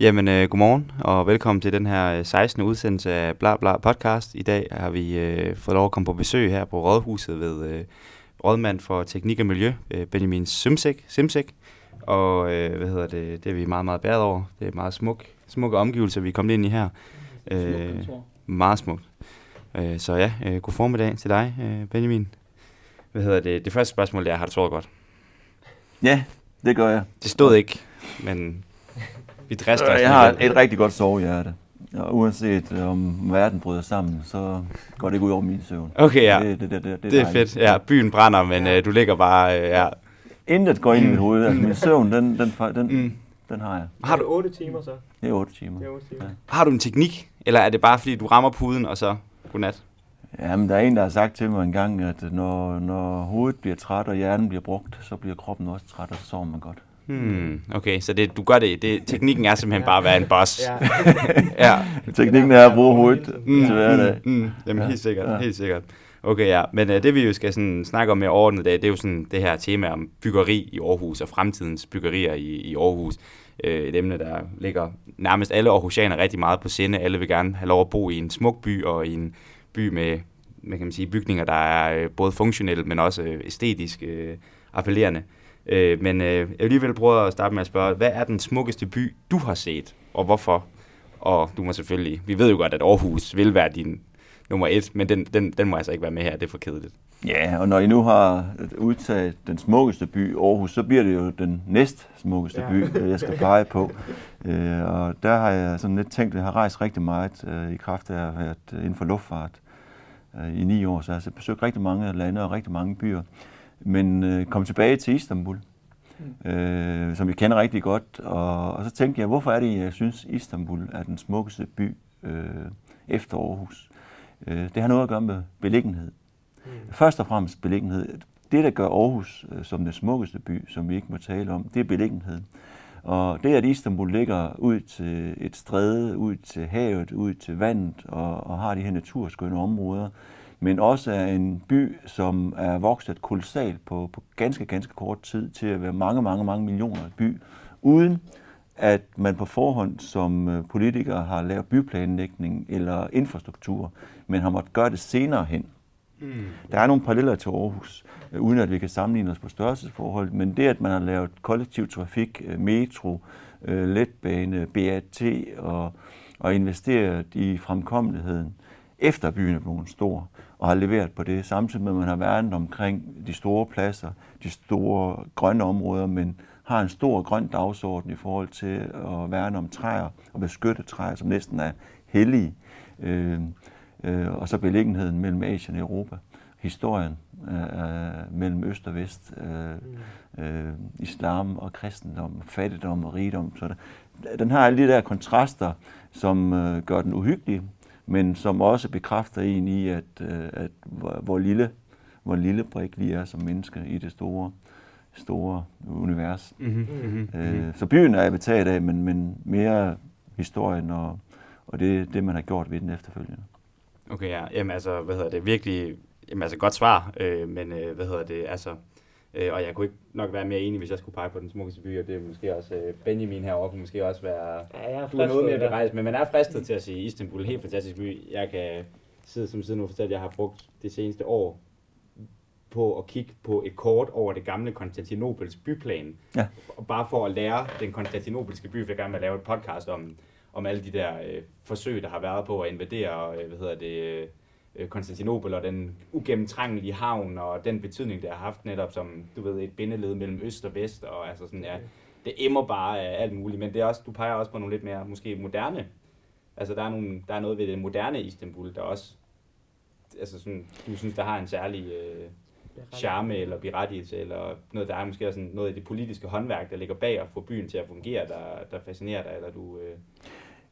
Jamen, øh, godmorgen og velkommen til den her 16. udsendelse af Bla Bla podcast. I dag har vi øh, fået lov at komme på besøg her på Rådhuset ved øh, rådmand for teknik og miljø, øh, Benjamin Simsek. Simsek. Og øh, hvad hedder det, det er vi meget, meget bæret over. Det er meget smuk, smukke omgivelser, vi er kommet ind i her. Øh, meget smukt. Øh, så ja, øh, god formiddag til dig, øh, Benjamin. Hvad hedder det? Det første spørgsmål er, har du sovet godt? Ja, det gør jeg. Det stod ikke, men vi drister os. Jeg har et rigtig godt sovehjerte. Og uanset øh, om verden bryder sammen, så går det ikke ud over min søvn. Okay, ja. Det, det, det, det, det, det er fedt. Ja, byen brænder, men ja. øh, du ligger bare... Øh, ja. Intet går ind i mit hoved. Altså, min søvn, den, den, den, mm. den har jeg. Har du 8 timer så? Det er 8 timer. Det er 8 timer. Ja. Har du en teknik, eller er det bare fordi, du rammer puden, og så godnat? Jamen, der er en, der har sagt til mig en gang, at når, når hovedet bliver træt, og hjernen bliver brugt, så bliver kroppen også træt, og så sover man godt. Hmm, okay, så det, du gør det, det, teknikken er simpelthen bare at være en boss. Ja. ja. Teknikken er at bruge hovedet mm, til hverdag. Mm, mm, jamen helt sikkert, ja. helt sikkert. Okay, ja. Men uh, det vi jo skal sådan, snakke om mere overordnet dag, det er jo sådan det her tema om byggeri i Aarhus og fremtidens byggerier i, i Aarhus. Uh, et emne, der ligger nærmest alle aarhusianer rigtig meget på sinde. Alle vil gerne have lov at bo i en smuk by og i en by med, med kan man sige, bygninger, der er uh, både funktionelle, men også æstetisk uh, appellerende. Øh, men øh, jeg vil alligevel prøve at starte med at spørge, hvad er den smukkeste by, du har set, og hvorfor? Og du må selvfølgelig, vi ved jo godt, at Aarhus vil være din nummer et, men den, den, den må altså ikke være med her, det er for kedeligt. Ja, og når I nu har udtaget den smukkeste by, Aarhus, så bliver det jo den næst smukkeste ja. by, jeg skal pege på. Øh, og der har jeg sådan lidt tænkt, at jeg har rejst rigtig meget øh, i kraft af at have været inden for luftfart øh, i ni år, så jeg har besøgt rigtig mange lande og rigtig mange byer men øh, kom tilbage til Istanbul, øh, som jeg kender rigtig godt. Og, og så tænkte jeg, hvorfor er det, jeg synes, Istanbul er den smukkeste by øh, efter Aarhus? Øh, det har noget at gøre med beliggenhed. Mm. Først og fremmest beliggenhed. Det, der gør Aarhus øh, som den smukkeste by, som vi ikke må tale om, det er beliggenhed. Og det, at Istanbul ligger ud til et stræde, ud til havet, ud til vandet og, og har de her naturskønne områder, men også er en by, som er vokset kolossalt på, på ganske, ganske kort tid til at være mange, mange, mange millioner by, uden at man på forhånd som øh, politiker har lavet byplanlægning eller infrastruktur, men har måttet gøre det senere hen. Mm. Der er nogle paralleller til Aarhus, øh, uden at vi kan sammenligne os på størrelsesforhold, men det, at man har lavet kollektiv trafik, øh, metro, letbane, BAT og, og investeret i fremkommeligheden, efter byen er blevet stor, og har leveret på det, samtidig med, at man har været omkring de store pladser, de store grønne områder, men har en stor grøn dagsorden i forhold til at værne om træer og beskytte træer, som næsten er hellige. Øh, øh, og så beliggenheden mellem Asien og Europa. Historien øh, øh mellem øst og vest. Øh, øh, islam og kristendom, fattigdom og rigdom. Så der, den har alle de der kontraster, som øh, gør den uhyggelig, men som også bekræfter en i, at, øh, at hvor, hvor, lille, hvor lille brik vi er som mennesker i det store, store univers. Mm-hmm. Mm-hmm. Øh, så byen er jeg betaget af, men, men mere historien og, og det, det, man har gjort ved den efterfølgende. Okay, ja. Jamen altså, hvad hedder det? Virkelig, jamen altså godt svar, øh, men øh, hvad hedder det? Altså, Øh, og jeg kunne ikke nok være mere enig, hvis jeg skulle pege på den smukkeste by, og det er måske også øh, Benjamin herovre, kunne måske også være ja, jeg er fristet, noget mere berejst, men man er fristet til at sige Istanbul, helt fantastisk by. Jeg kan sidde som siden nu og fortælle, at jeg har brugt det seneste år på at kigge på et kort over det gamle Konstantinopels byplan. Ja. Og bare for at lære den konstantinopelske by, for jeg gerne vil lave et podcast om, om alle de der øh, forsøg, der har været på at invadere, øh, hvad hedder det, Konstantinopel og den ugennemtrængelige havn og den betydning, det har haft netop som, du ved, et bindeled mellem øst og vest, og altså sådan, ja, det emmer bare af alt muligt, men det er også, du peger også på nogle lidt mere, måske moderne, altså der er, nogle, der er noget ved det moderne Istanbul, der også, altså sådan, du synes, der har en særlig øh, charme eller berettigelse, eller noget, der er måske også noget af det politiske håndværk, der ligger bag at få byen til at fungere, der, der fascinerer dig, eller du... Øh,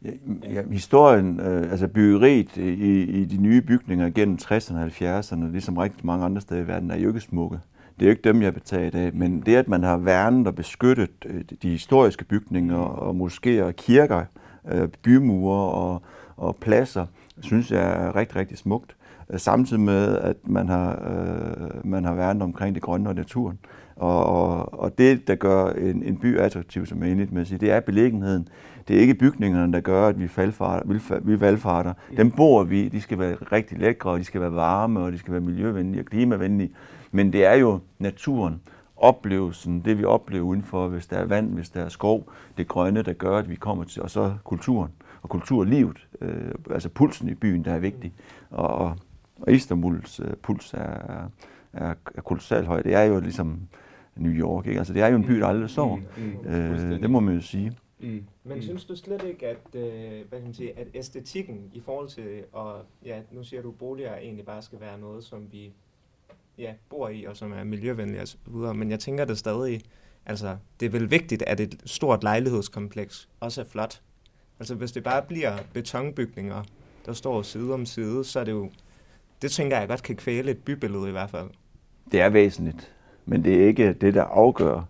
Ja, historien, øh, altså byggeriet i, i de nye bygninger gennem 60'erne og 70'erne, ligesom rigtig mange andre steder i verden, er jo ikke smukke. Det er jo ikke dem, jeg betaget af, men det, at man har værnet og beskyttet øh, de historiske bygninger og moskéer og kirker, øh, bymure og, og pladser, synes jeg er rigtig, rigtig smukt. Øh, samtidig med, at man har, øh, man har værnet omkring det grønne og naturen. Og, og, og det, der gør en, en by attraktiv, som jeg enig med at sige, det er beliggenheden. Det er ikke bygningerne, der gør, at vi, falfarter, vi valgfarter. Dem bor vi, de skal være rigtig lækre, og de skal være varme, og de skal være miljøvenlige og klimavenlige. Men det er jo naturen, oplevelsen, det vi oplever udenfor, hvis der er vand, hvis der er skov, det grønne, der gør, at vi kommer til, og så kulturen og kulturlivet, øh, altså pulsen i byen, der er vigtig. Og, og Istanbuls øh, puls er, er, er kolossalt høj. Det er jo ligesom New York, ikke? Altså det er jo en by, der aldrig sover. Mm, mm, øh, det må man jo sige. Mm. Men synes du slet ikke, at, øh, hvad kan man sige, at æstetikken i forhold til, og ja, nu siger du, at boliger egentlig bare skal være noget, som vi ja, bor i, og som er miljøvenlige videre, men jeg tænker det stadig, altså, det er vel vigtigt, at et stort lejlighedskompleks også er flot. Altså, hvis det bare bliver betonbygninger, der står side om side, så er det jo, det tænker jeg godt kan kvæle et bybillede i hvert fald. Det er væsentligt, men det er ikke det, der afgør,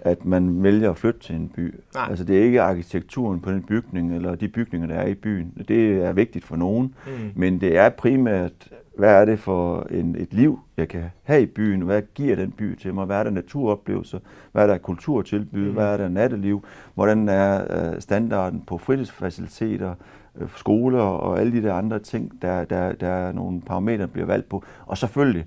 at man vælger at flytte til en by. Nej. Altså det er ikke arkitekturen på den bygning, eller de bygninger, der er i byen. Det er vigtigt for nogen, mm. men det er primært hvad er det for en, et liv, jeg kan have i byen? Hvad giver den by til mig? Hvad er der naturoplevelser? Hvad er der kulturtilbud? Mm. Hvad er der natteliv? Hvordan er øh, standarden på fritidsfaciliteter, øh, skoler og alle de der andre ting, der, der, der er nogle parametre, der bliver valgt på. Og selvfølgelig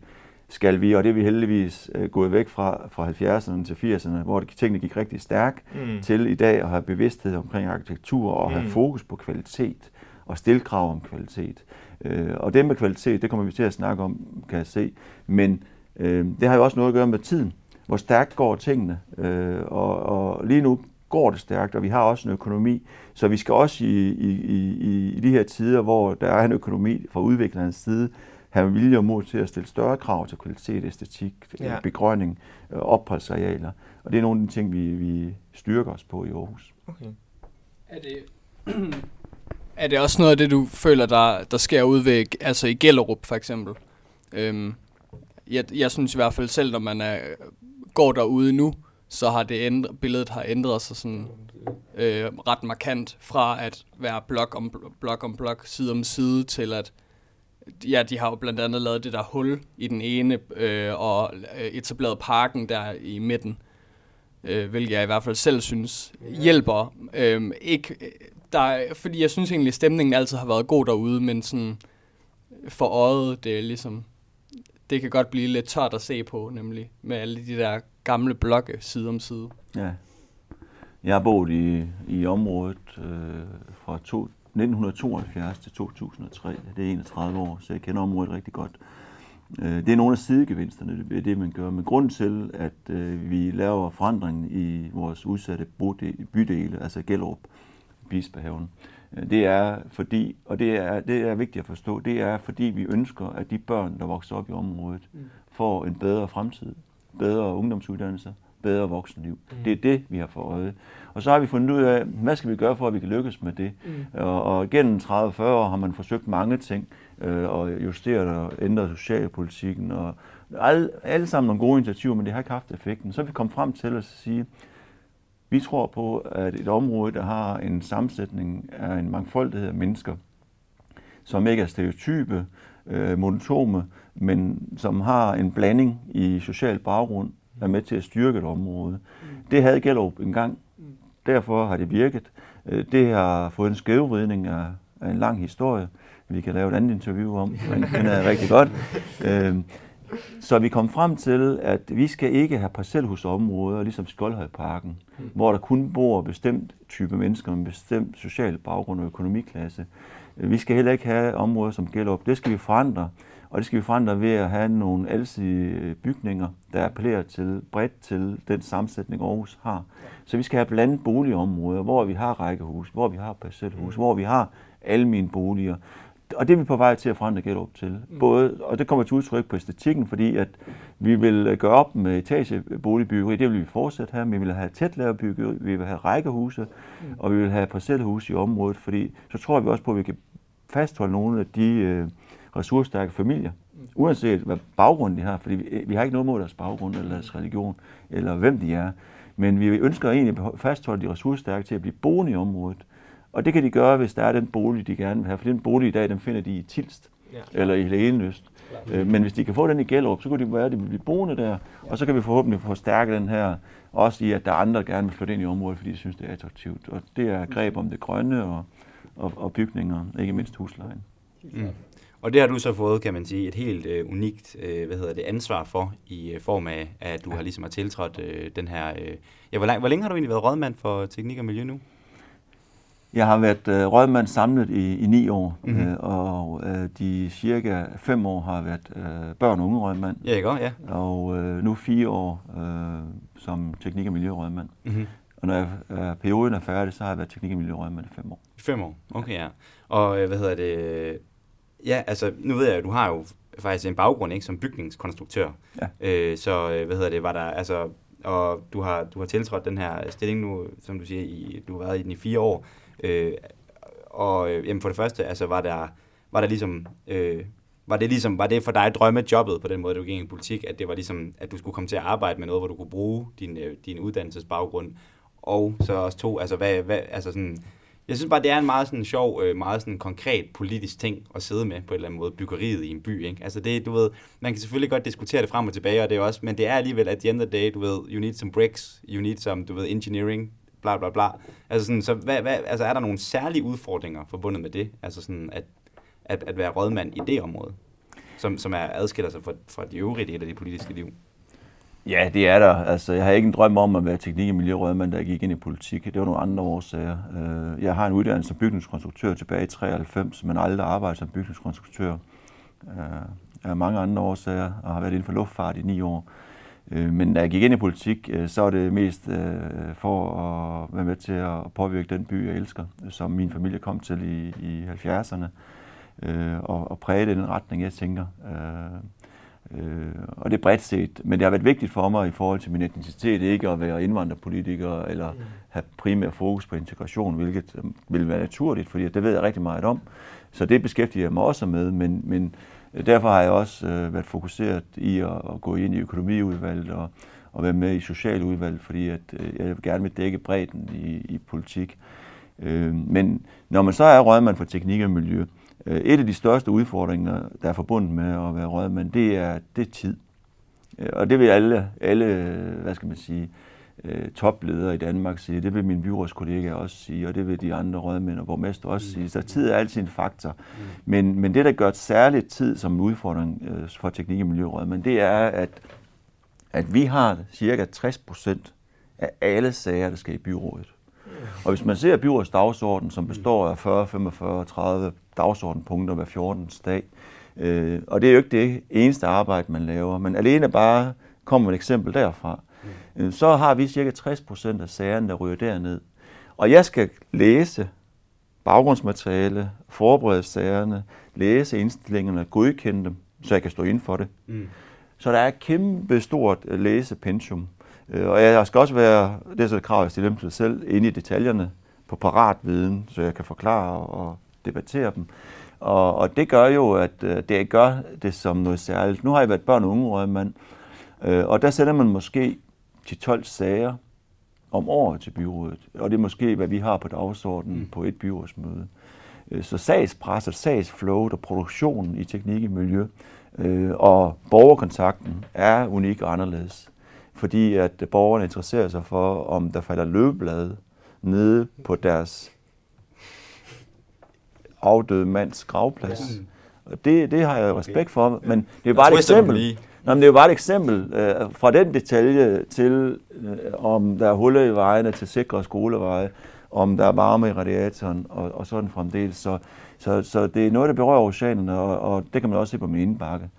skal vi, og det er vi heldigvis øh, gået væk fra, fra 70'erne til 80'erne, hvor tingene gik rigtig stærkt, mm. til i dag at have bevidsthed omkring arkitektur og mm. have fokus på kvalitet og stille krav om kvalitet. Øh, og det med kvalitet, det kommer vi til at snakke om, kan jeg se. Men øh, det har jo også noget at gøre med tiden. Hvor stærkt går tingene. Øh, og, og lige nu går det stærkt, og vi har også en økonomi. Så vi skal også i, i, i, i de her tider, hvor der er en økonomi fra udviklernes side, have vilje og mod til at stille større krav til kvalitet, æstetik, ja. begrønning, øh, opholdsarealer. Og det er nogle af de ting, vi, vi styrker os på i Aarhus. Okay. Er det, er det også noget af det, du føler, der, der sker ud ved, altså i Gellerup for eksempel? Øhm, jeg, jeg synes i hvert fald selv, når man er, går derude nu, så har det ændret, billedet har ændret sig sådan øh, ret markant fra at være blok om blok om blok, side om side, til at ja, de har jo blandt andet lavet det der hul i den ene, øh, og etableret parken der i midten, øh, hvilket jeg i hvert fald selv synes hjælper. Øh, ikke der, fordi jeg synes egentlig, at stemningen altid har været god derude, men sådan for øjet, det er ligesom, det kan godt blive lidt tørt at se på, nemlig med alle de der gamle blokke side om side. Ja. Jeg har boet i, i området øh, fra to, 1972 til 2003. Det er 31 år, så jeg kender området rigtig godt. Øh, det er nogle af sidegevinsterne ved det, man gør. Men grund til, at øh, vi laver forandring i vores udsatte bydele, altså Gellerup, Bispehaven. Øh, det er fordi, og det er, det er vigtigt at forstå, det er fordi vi ønsker, at de børn, der vokser op i området, mm. får en bedre fremtid, bedre ungdomsuddannelser, bedre voksenliv. Mm. Det er det, vi har for øje. Og så har vi fundet ud af, hvad skal vi gøre for, at vi kan lykkes med det. Mm. Og, og gennem 30-40 år har man forsøgt mange ting, øh, og justeret og ændret socialpolitikken, og alle, alle sammen nogle gode initiativer, men det har ikke haft effekten. Så er vi kommet frem til at sige, vi tror på, at et område, der har en sammensætning af en mangfoldighed af mennesker, som ikke er stereotype, øh, monotome, men som har en blanding i social baggrund, er med til at styrke et område. Det havde Gellerup engang. Derfor har det virket. Øh, det har fået en skævvridning af, af en lang historie. Vi kan lave et andet interview om, men den er rigtig godt. Øh, Øh, så vi kom frem til, at vi skal ikke have parcelhusområder, ligesom Skoldhøjparken, mm. hvor der kun bor bestemt type mennesker med bestemt social baggrund og økonomiklasse. Vi skal heller ikke have områder som Gellerup. Det skal vi forandre, og det skal vi forandre ved at have nogle alsidige bygninger, der appellerer til bredt til den sammensætning, Aarhus har. Så vi skal have blandet boligområder, hvor vi har rækkehus, hvor vi har parcelhus, mm. hvor vi har almene boliger og det er vi på vej til at forandre Gellerup til. Mm. Både, og det kommer til udtryk på æstetikken, fordi at vi vil gøre op med etageboligbyggeri, det vil vi fortsætte her, men vi vil have tæt byggeri, vi vil have rækkehuse, mm. og vi vil have parcelhuse i området, fordi så tror vi også på, at vi kan fastholde nogle af de øh, ressourcestærke familier, mm. uanset hvad baggrund de har, fordi vi, vi har ikke noget mod deres baggrund eller deres religion, eller hvem de er, men vi ønsker egentlig at fastholde de ressourcestærke til at blive boende i området, og det kan de gøre, hvis der er den bolig, de gerne vil have. For den bolig i dag, den finder de i Tilst. Ja. eller i Helenlyst. Øh, men hvis de kan få den i Gellerup, så kunne de være, at de vil blive boende der, og så kan vi forhåbentlig forstærke den her, også i at der er andre, der gerne vil flytte ind i området, fordi de synes, det er attraktivt. Og det er greb om det grønne og, og, og bygninger, ikke mindst huslejen. Mm. Og det har du så fået, kan man sige, et helt øh, unikt øh, hvad hedder det, ansvar for, i øh, form af, at du har ligesom har tiltrådt øh, den her... Øh, ja, hvor, lang, hvor længe har du egentlig været rådmand for teknik og miljø nu? Jeg har været øh, rådmand samlet i, i ni år, Mhm. mm-hmm. øh, og øh, de cirka fem år har jeg været øh, børn- og unge rådmand, Ja, ikke? Ja. og øh, nu fire år øh, som teknik- og miljørådmand. Mm-hmm. Og når jeg, øh, perioden er færdig, så har jeg været teknik- og miljørådmand i fem år. Fem år, okay ja. Og øh, hvad hedder det? Ja, altså nu ved jeg, at du har jo faktisk en baggrund ikke som bygningskonstruktør. Ja. Øh, så øh, hvad hedder det, var der altså og du har du har tiltrådt den her stilling nu, som du siger, i, du har været i den i fire år. Øh, og øh, jamen for det første, altså var der var der ligesom øh, var det ligesom var det for dig drømmejobbet på den måde, du gik ind i politik, at det var ligesom at du skulle komme til at arbejde med noget, hvor du kunne bruge din øh, din uddannelsesbaggrund og så også to, altså hvad, hvad altså sådan jeg synes bare, det er en meget sådan sjov, øh, meget sådan konkret politisk ting at sidde med på en eller anden måde, byggeriet i en by, ikke? Altså det, du ved, man kan selvfølgelig godt diskutere det frem og tilbage, og det er også, men det er alligevel at the end of the day, du ved, you need some bricks, you need some, du ved, engineering, bla bla bla. Altså sådan, så hvad, hvad, altså er der nogle særlige udfordringer forbundet med det? Altså sådan, at, at, at være rådmand i det område, som, som er adskiller sig fra, fra de øvrige dele af det politiske liv? Ja, det er der. Altså, jeg har ikke en drøm om at være teknik- og miljørådmand, der gik ind i politik. Det var nogle andre årsager. Øh, jeg har en uddannelse som bygningskonstruktør tilbage i 93, men aldrig arbejdet som bygningskonstruktør. Øh, jeg har mange andre årsager, og har været inden for luftfart i ni år. Øh, Men da jeg gik ind i politik, øh, så er det mest øh, for at være med til at påvirke den by, jeg elsker, som min familie kom til i, i 70'erne, øh, og, og præge den retning, jeg tænker. Øh, Øh, og det er bredt set, men det har været vigtigt for mig i forhold til min etnicitet, ikke at være indvandrerpolitiker eller have primær fokus på integration, hvilket vil være naturligt, fordi det ved jeg rigtig meget om. Så det beskæftiger jeg mig også med, men, men derfor har jeg også øh, været fokuseret i at, at gå ind i økonomiudvalget og, og være med i socialudvalget, fordi at, øh, jeg gerne vil dække bredden i, i politik. Øh, men når man så er rådmand for teknik og miljø, øh, et af de største udfordringer, der er forbundet med at være rådmand, det er, det tid. Øh, og det vil alle, alle hvad skal man sige, øh, topledere i Danmark sige, det vil mine byrådskollegaer også sige, og det vil de andre rådmænd og borgmester også sige. Så tid er altid en faktor. Men, men det, der gør særligt tid som en udfordring øh, for teknik- og miljørådmænd, det er, at, at vi har cirka 60 procent af alle sager, der skal i byrådet. Og hvis man ser byrådets dagsorden, som består af 40, 45, 30 dagsordenpunkter hver 14. dag, øh, og det er jo ikke det eneste arbejde, man laver, men alene bare kommer et eksempel derfra, så har vi cirka 60 procent af sagerne, der ryger derned. Og jeg skal læse baggrundsmateriale, forberede sagerne, læse indstillingerne, godkende dem, så jeg kan stå ind for det. Mm. Så der er et kæmpe stort øh, læsepensum. Øh, Og jeg skal også være, det er så et krav, jeg stiller dem til selv, inde i detaljerne på parat viden, så jeg kan forklare og debattere dem. Og, og det gør jo, at øh, det gør det som noget særligt. Nu har jeg været børn- og ungerådmand, og der sender man måske 10-12 sager om året til byrådet. Og det er måske, hvad vi har på dagsordenen mm. på et byrådsmøde. Øh, Så sagspresset, sagsflowet og produktionen i teknik og miljø øh, og borgerkontakten er unik og anderledes. Fordi at borgerne interesserer sig for, om der falder løbeblade nede på deres afdøde mands gravplads. Og det, det har jeg respekt for, men det er bare et eksempel. lige. Nå, men det er jo bare et eksempel øh, fra den detalje til, øh, om der er huller i vejene til sikre skoleveje, om der er varme i radiatoren og, og sådan fremdeles. Så, så, så det er noget, der berører oceanerne, og, og det kan man også se på min indbakke.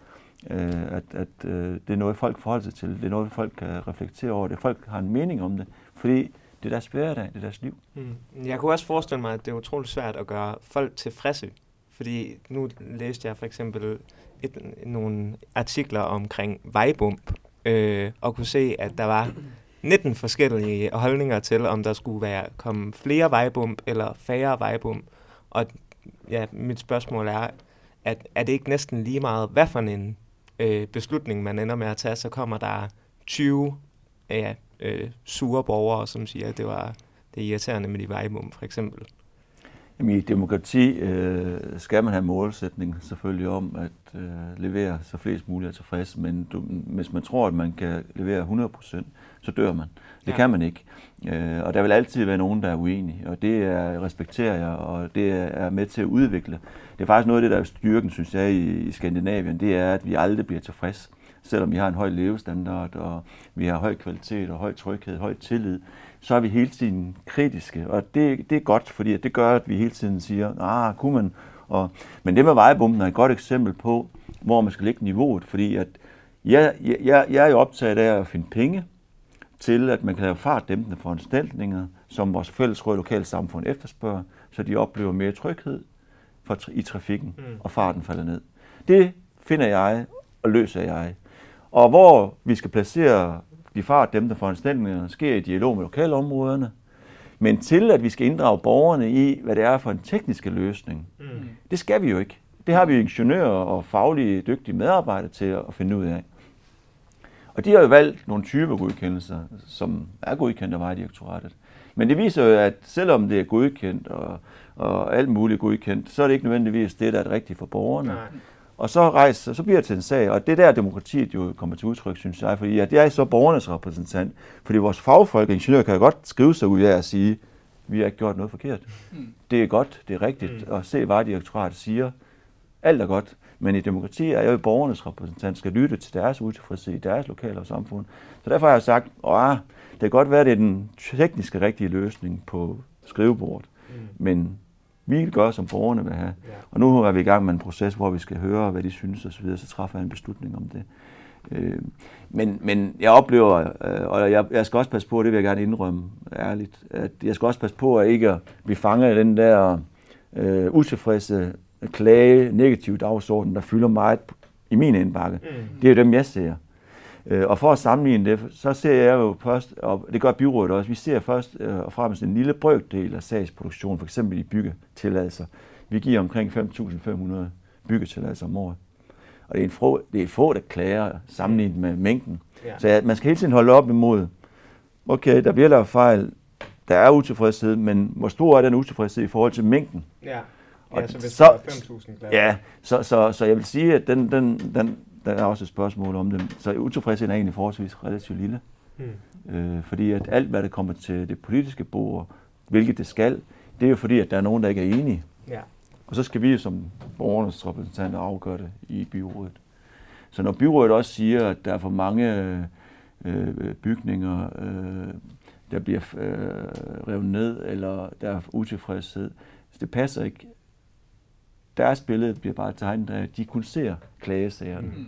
Øh, at at øh, det er noget, folk forholder sig til. Det er noget, folk kan reflektere over. Det folk har en mening om det, fordi det er deres hverdag, det er deres liv. Mm. Jeg kunne også forestille mig, at det er utroligt svært at gøre folk tilfredse. Fordi nu læste jeg for eksempel et, nogle artikler omkring vejbump, øh, og kunne se, at der var 19 forskellige holdninger til, om der skulle være komme flere vejbump eller færre vejbump. Og ja, mit spørgsmål er, at er det ikke næsten lige meget, hvad for en øh, beslutning man ender med at tage, så kommer der 20 ja, øh, sure borgere, som siger, at det var det er irriterende med de vejbump, for eksempel. Jamen, i demokrati øh, skal man have målsætning selvfølgelig om at øh, levere så flest muligt er tilfredse, men du, hvis man tror, at man kan levere 100%, så dør man. Det ja. kan man ikke. Øh, og der vil altid være nogen, der er uenige, og det er, respekterer jeg, og det er med til at udvikle. Det er faktisk noget af det, der er styrken, synes jeg, i, i Skandinavien, det er, at vi aldrig bliver tilfredse selvom vi har en høj levestandard, og vi har høj kvalitet og høj tryghed, høj tillid, så er vi hele tiden kritiske. Og det, det er godt, fordi det gør, at vi hele tiden siger, ah, kunne man... Og, men det med vejebomben er et godt eksempel på, hvor man skal lægge niveauet, fordi at jeg, jeg, jeg er jo optaget af at finde penge til, at man kan lave fartdæmpende foranstaltninger, som vores fælles røde lokale samfund efterspørger, så de oplever mere tryghed for, i trafikken, mm. og farten falder ned. Det finder jeg og løser jeg. Og hvor vi skal placere de fartdæmpende foranstaltninger, sker i dialog med lokalområderne, men til at vi skal inddrage borgerne i, hvad det er for en teknisk løsning, mm. det skal vi jo ikke. Det har vi ingeniører og faglige dygtige medarbejdere til at finde ud af. Og de har jo valgt nogle typer godkendelser, som er godkendt af Vejdirektoratet. Men det viser jo, at selvom det er godkendt og, og alt muligt godkendt, så er det ikke nødvendigvis det, der er rigtigt for borgerne. Nej. Og så, rejser, så bliver det til en sag, og det der demokratiet jo kommer til udtryk, synes jeg, fordi at jeg er så borgernes repræsentant. Fordi vores fagfolk og ingeniører kan jo godt skrive sig ud af at sige, vi har ikke gjort noget forkert. Mm. Det er godt, det er rigtigt, mm. at se, hvad direktoratet siger. Alt er godt, men i demokrati er jeg jo borgernes repræsentant, skal lytte til deres utilfredshed i deres lokale og samfund. Så derfor har jeg sagt, at det kan godt være, at det er den tekniske rigtige løsning på skrivebordet, mm. men vi vil gøre, som borgerne vil have. Ja. Og nu er vi i gang med en proces, hvor vi skal høre, hvad de synes osv., så, så træffer jeg en beslutning om det. Øh, men, men jeg oplever, øh, og jeg, jeg skal også passe på, det vil jeg gerne indrømme ærligt, at jeg skal også passe på at ikke blive fanget af den der øh, utilfredse klage, negative dagsorden, der fylder meget i min indbakke. Mm. Det er jo dem, jeg ser. Øh, og for at sammenligne det, så ser jeg jo først, og det gør byrådet også, vi ser først øh, og fremmest en lille brøkdel af sagsproduktion, for eksempel i byggetilladelser. Vi giver omkring 5.500 byggetilladelser om året. Og det er, en få, det er få, der klager sammenlignet med mængden. Ja. Så ja, man skal hele tiden holde op imod, okay, der bliver lavet fejl, der er utilfredshed, men hvor stor er den utilfredshed i forhold til mængden? Ja, ja så hvis så, der er 5.000 klager. Ja, så, så, så jeg vil sige, at den, den, den, der er også et spørgsmål om det. Så utilfredsheden er egentlig forholdsvis relativt lille. Mm. Øh, fordi at alt, hvad der kommer til det politiske bord, hvilket det skal, det er jo fordi, at der er nogen, der ikke er enige. Ja. Og så skal vi som borgernes repræsentanter afgøre det i byrådet. Så når byrådet også siger, at der er for mange øh, bygninger, øh, der bliver øh, revet ned, eller der er utilfredshed, så det passer ikke deres billede bliver bare tegnet af, at de kun ser klagesagerne. Mm.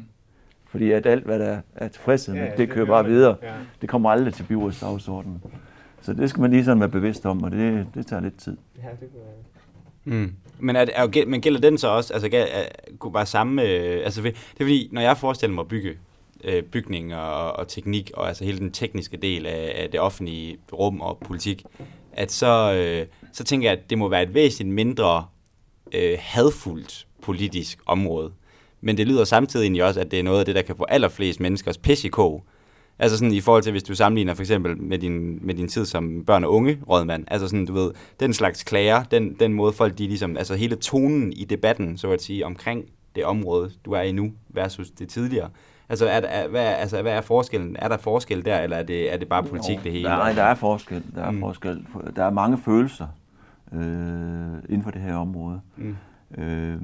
Fordi at alt, hvad der er tilfredshed med, ja, det, det kører bare videre. Ja. Det kommer aldrig til byrådets. Så det skal man lige sådan være bevidst om, og det, det tager lidt tid. Ja, det kunne Mm. Men, er, er, men gælder den så også, altså er, bare samme, øh, altså det er fordi, når jeg forestiller mig at bygge øh, bygning og, og teknik, og altså hele den tekniske del af, af det offentlige rum og politik, at så, øh, så tænker jeg, at det må være et væsentligt mindre øh, hadfuldt politisk område. Men det lyder samtidig egentlig også, at det er noget af det, der kan få allerflest menneskers pis i kog. Altså sådan i forhold til, hvis du sammenligner for eksempel med din, med din tid som børn- og unge rådmand. Altså sådan, du ved, den slags klager, den, den måde folk, de ligesom, altså hele tonen i debatten, så at sige, omkring det område, du er i nu, versus det tidligere. Altså, er, er, hvad, altså, hvad er forskellen? Er der forskel der, eller er det, er det bare politik, det hele? Nej, der er forskel. Der er, mm. forskel. Der er mange følelser øh, inden for det her område. Mm. Øh,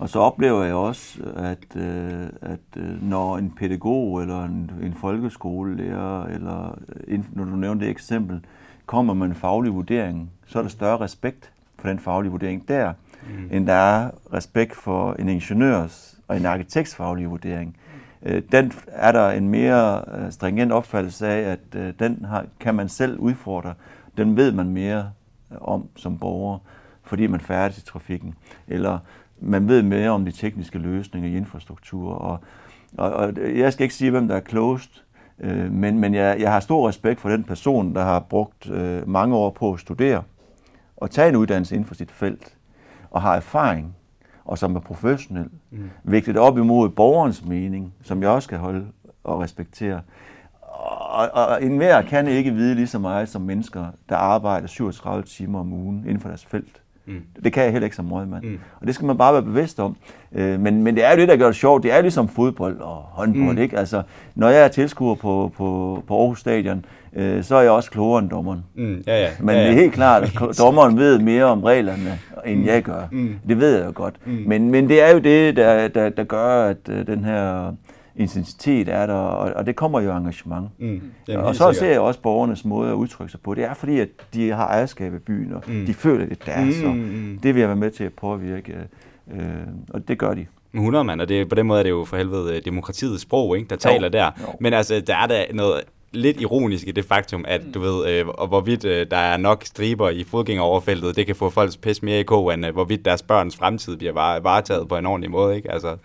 og så oplever jeg også, at, øh, at øh, når en pædagog eller en, en folkeskolelærer, eller øh, når du nævner det eksempel, kommer med en faglig vurdering, så er der større respekt for den faglige vurdering der, mm. end der er respekt for en ingeniørs og en arkitekts faglige vurdering. Øh, den er der en mere øh, stringent opfattelse af, at øh, den har, kan man selv udfordre. Den ved man mere om som borger, fordi man færdes i trafikken. Eller man ved mere om de tekniske løsninger i infrastruktur. Og, og, og jeg skal ikke sige, hvem der er klogest, øh, men, men jeg, jeg har stor respekt for den person, der har brugt øh, mange år på at studere og tage en uddannelse inden for sit felt, og har erfaring, og som er professionel, mm. vægtet op imod borgerens mening, som jeg også skal holde og respektere og, og enhver kan ikke vide lige så meget som mennesker, der arbejder 37 timer om ugen inden for deres felt. Mm. Det kan jeg heller ikke som rådmand. Mm. Og det skal man bare være bevidst om. Øh, men, men det er jo det, der gør det sjovt. Det er ligesom fodbold og håndbold. Mm. Ikke? Altså, når jeg er tilskuer på, på, på Aarhus Stadion, øh, så er jeg også klogere end dommeren. Mm. Ja, ja. Men ja, ja. det er helt klart, at dommeren ved mere om reglerne, end jeg gør. Mm. Det ved jeg jo godt. Mm. Men, men det er jo det, der, der, der gør, at uh, den her intensitet er der, og, og det kommer jo engagement. Mm. Og så ser jeg også borgernes måde at udtrykke sig på. Det er fordi, at de har ejerskab af byen, og mm. de føler, det er deres, mm. og det vil jeg være med til at påvirke, øh, og det gør de. 100 mand, og det, på den måde er det jo for helvede øh, demokratiets sprog, ikke, der taler jo. der. Jo. Men altså, der er der noget lidt ironisk i det faktum, at du ved, øh, og hvorvidt øh, der er nok striber i fodgængeroverfeltet, det kan få folks pis mere i kog, end øh, hvorvidt deres børns fremtid bliver varetaget på en ordentlig måde, ikke? Altså.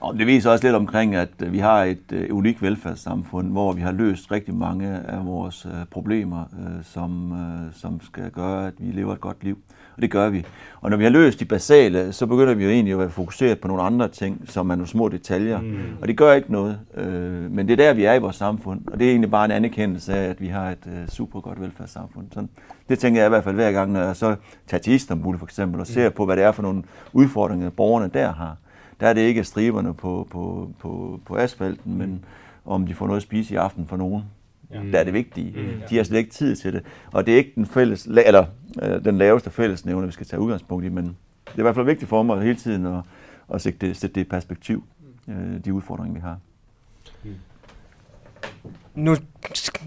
Og det viser også lidt omkring, at øh, vi har et uh, unikt velfærdssamfund, hvor vi har løst rigtig mange af vores uh, problemer, uh, som, uh, som skal gøre, at vi lever et godt liv. Og det gør vi. Og når vi har løst de basale, så begynder vi jo egentlig at være fokuseret på nogle andre ting, som er nogle små detaljer. Mm. Og det gør ikke noget. Uh, men det er der, vi er i vores samfund. Og det er egentlig bare en anerkendelse af, at vi har et uh, super godt velfærdssamfund. Sådan, det tænker jeg i hvert fald hver gang, når jeg så tager til Istanbul for eksempel, og ser mm. på, hvad det er for nogle udfordringer, borgerne der har der er det ikke striberne på, på, på, på asfalten, men om de får noget at spise i aften for nogen. Ja. Der er det vigtige. Mm. De har slet ikke tid til det. Og det er ikke den, fælles, eller, øh, den laveste fællesnævne, vi skal tage udgangspunkt i, men det er i hvert fald vigtigt for mig hele tiden at, at sætte, det, sætte det i perspektiv, øh, de udfordringer, vi har. Mm. Nu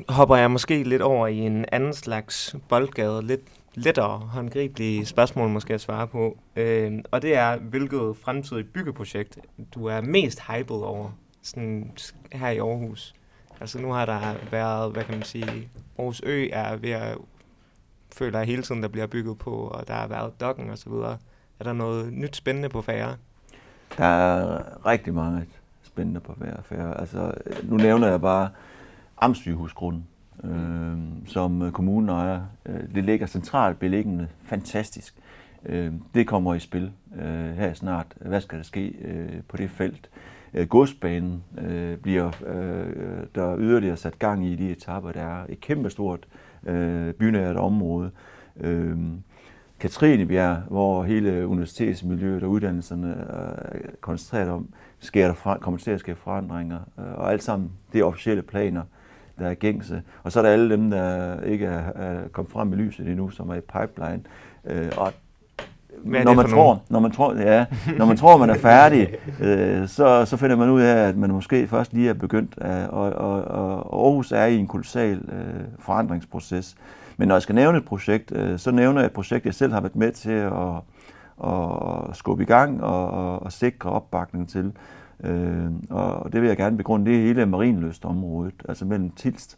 hopper jeg måske lidt over i en anden slags boldgade, lidt lettere håndgribelige spørgsmål måske at svare på. Øh, og det er, hvilket fremtidigt byggeprojekt du er mest hyped over sådan her i Aarhus? Altså nu har der været, hvad kan man sige, Aarhus Ø er ved at føler jeg hele tiden, der bliver bygget på, og der har været dokken og så videre. Er der noget nyt spændende på færre? Der er rigtig mange spændende på færre. Altså, nu nævner jeg bare Amtssygehusgrunden øh, som kommunen ejer. Øh, det ligger centralt beliggende, fantastisk. Øh, det kommer i spil øh, her snart. Hvad skal der ske øh, på det felt? Øh, godsbanen øh, bliver øh, der yderligere sat gang i de etapper, der er et kæmpestort øh, bynært område. Øh, Katrinebjerg, hvor hele universitetsmiljøet og uddannelserne øh, er koncentreret om, sker der kommer til at ske forandringer, øh, og alt sammen det er officielle planer der er gængse. Og så er der alle dem, der ikke er, er kommet frem i lyset endnu, som er i pipeline. Øh, og når man, tror, når, man tror, ja, når man tror, man er færdig, øh, så, så finder man ud af, at man måske først lige er begyndt. Af, og, og, og Aarhus er i en kolossal øh, forandringsproces. Men når jeg skal nævne et projekt, øh, så nævner jeg et projekt, jeg selv har været med til at, at skubbe i gang og, og, og sikre opbakning til. Øh, og det vil jeg gerne begrunde, det er hele marinløstområdet, altså mellem Tilst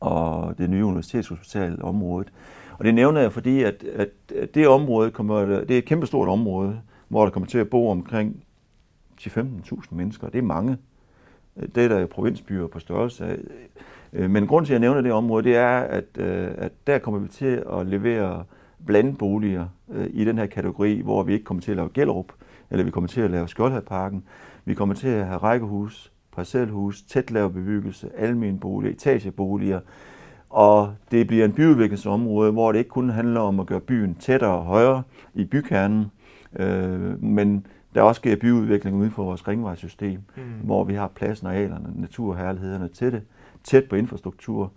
og det nye universitetshospital området. Og det nævner jeg, fordi at, at, det område kommer, det er et kæmpestort område, hvor der kommer til at bo omkring 10-15.000 mennesker. Det er mange. Det er der provinsbyer på størrelse af. Øh, men grund til, at jeg nævner det område, det er, at, øh, at der kommer vi til at levere blandboliger øh, i den her kategori, hvor vi ikke kommer til at lave Gellerup, eller vi kommer til at lave Skjoldhavparken, vi kommer til at have rækkehus, parcelhus, tæt lavet bebyggelse, almen bolig, etageboliger, og det bliver en byudviklingsområde, hvor det ikke kun handler om at gøre byen tættere og højere i bykernen, øh, men der også sker byudvikling uden for vores ringvejssystem, mm. hvor vi har pladsen, arealerne, naturherlighederne til det, tæt på infrastruktur.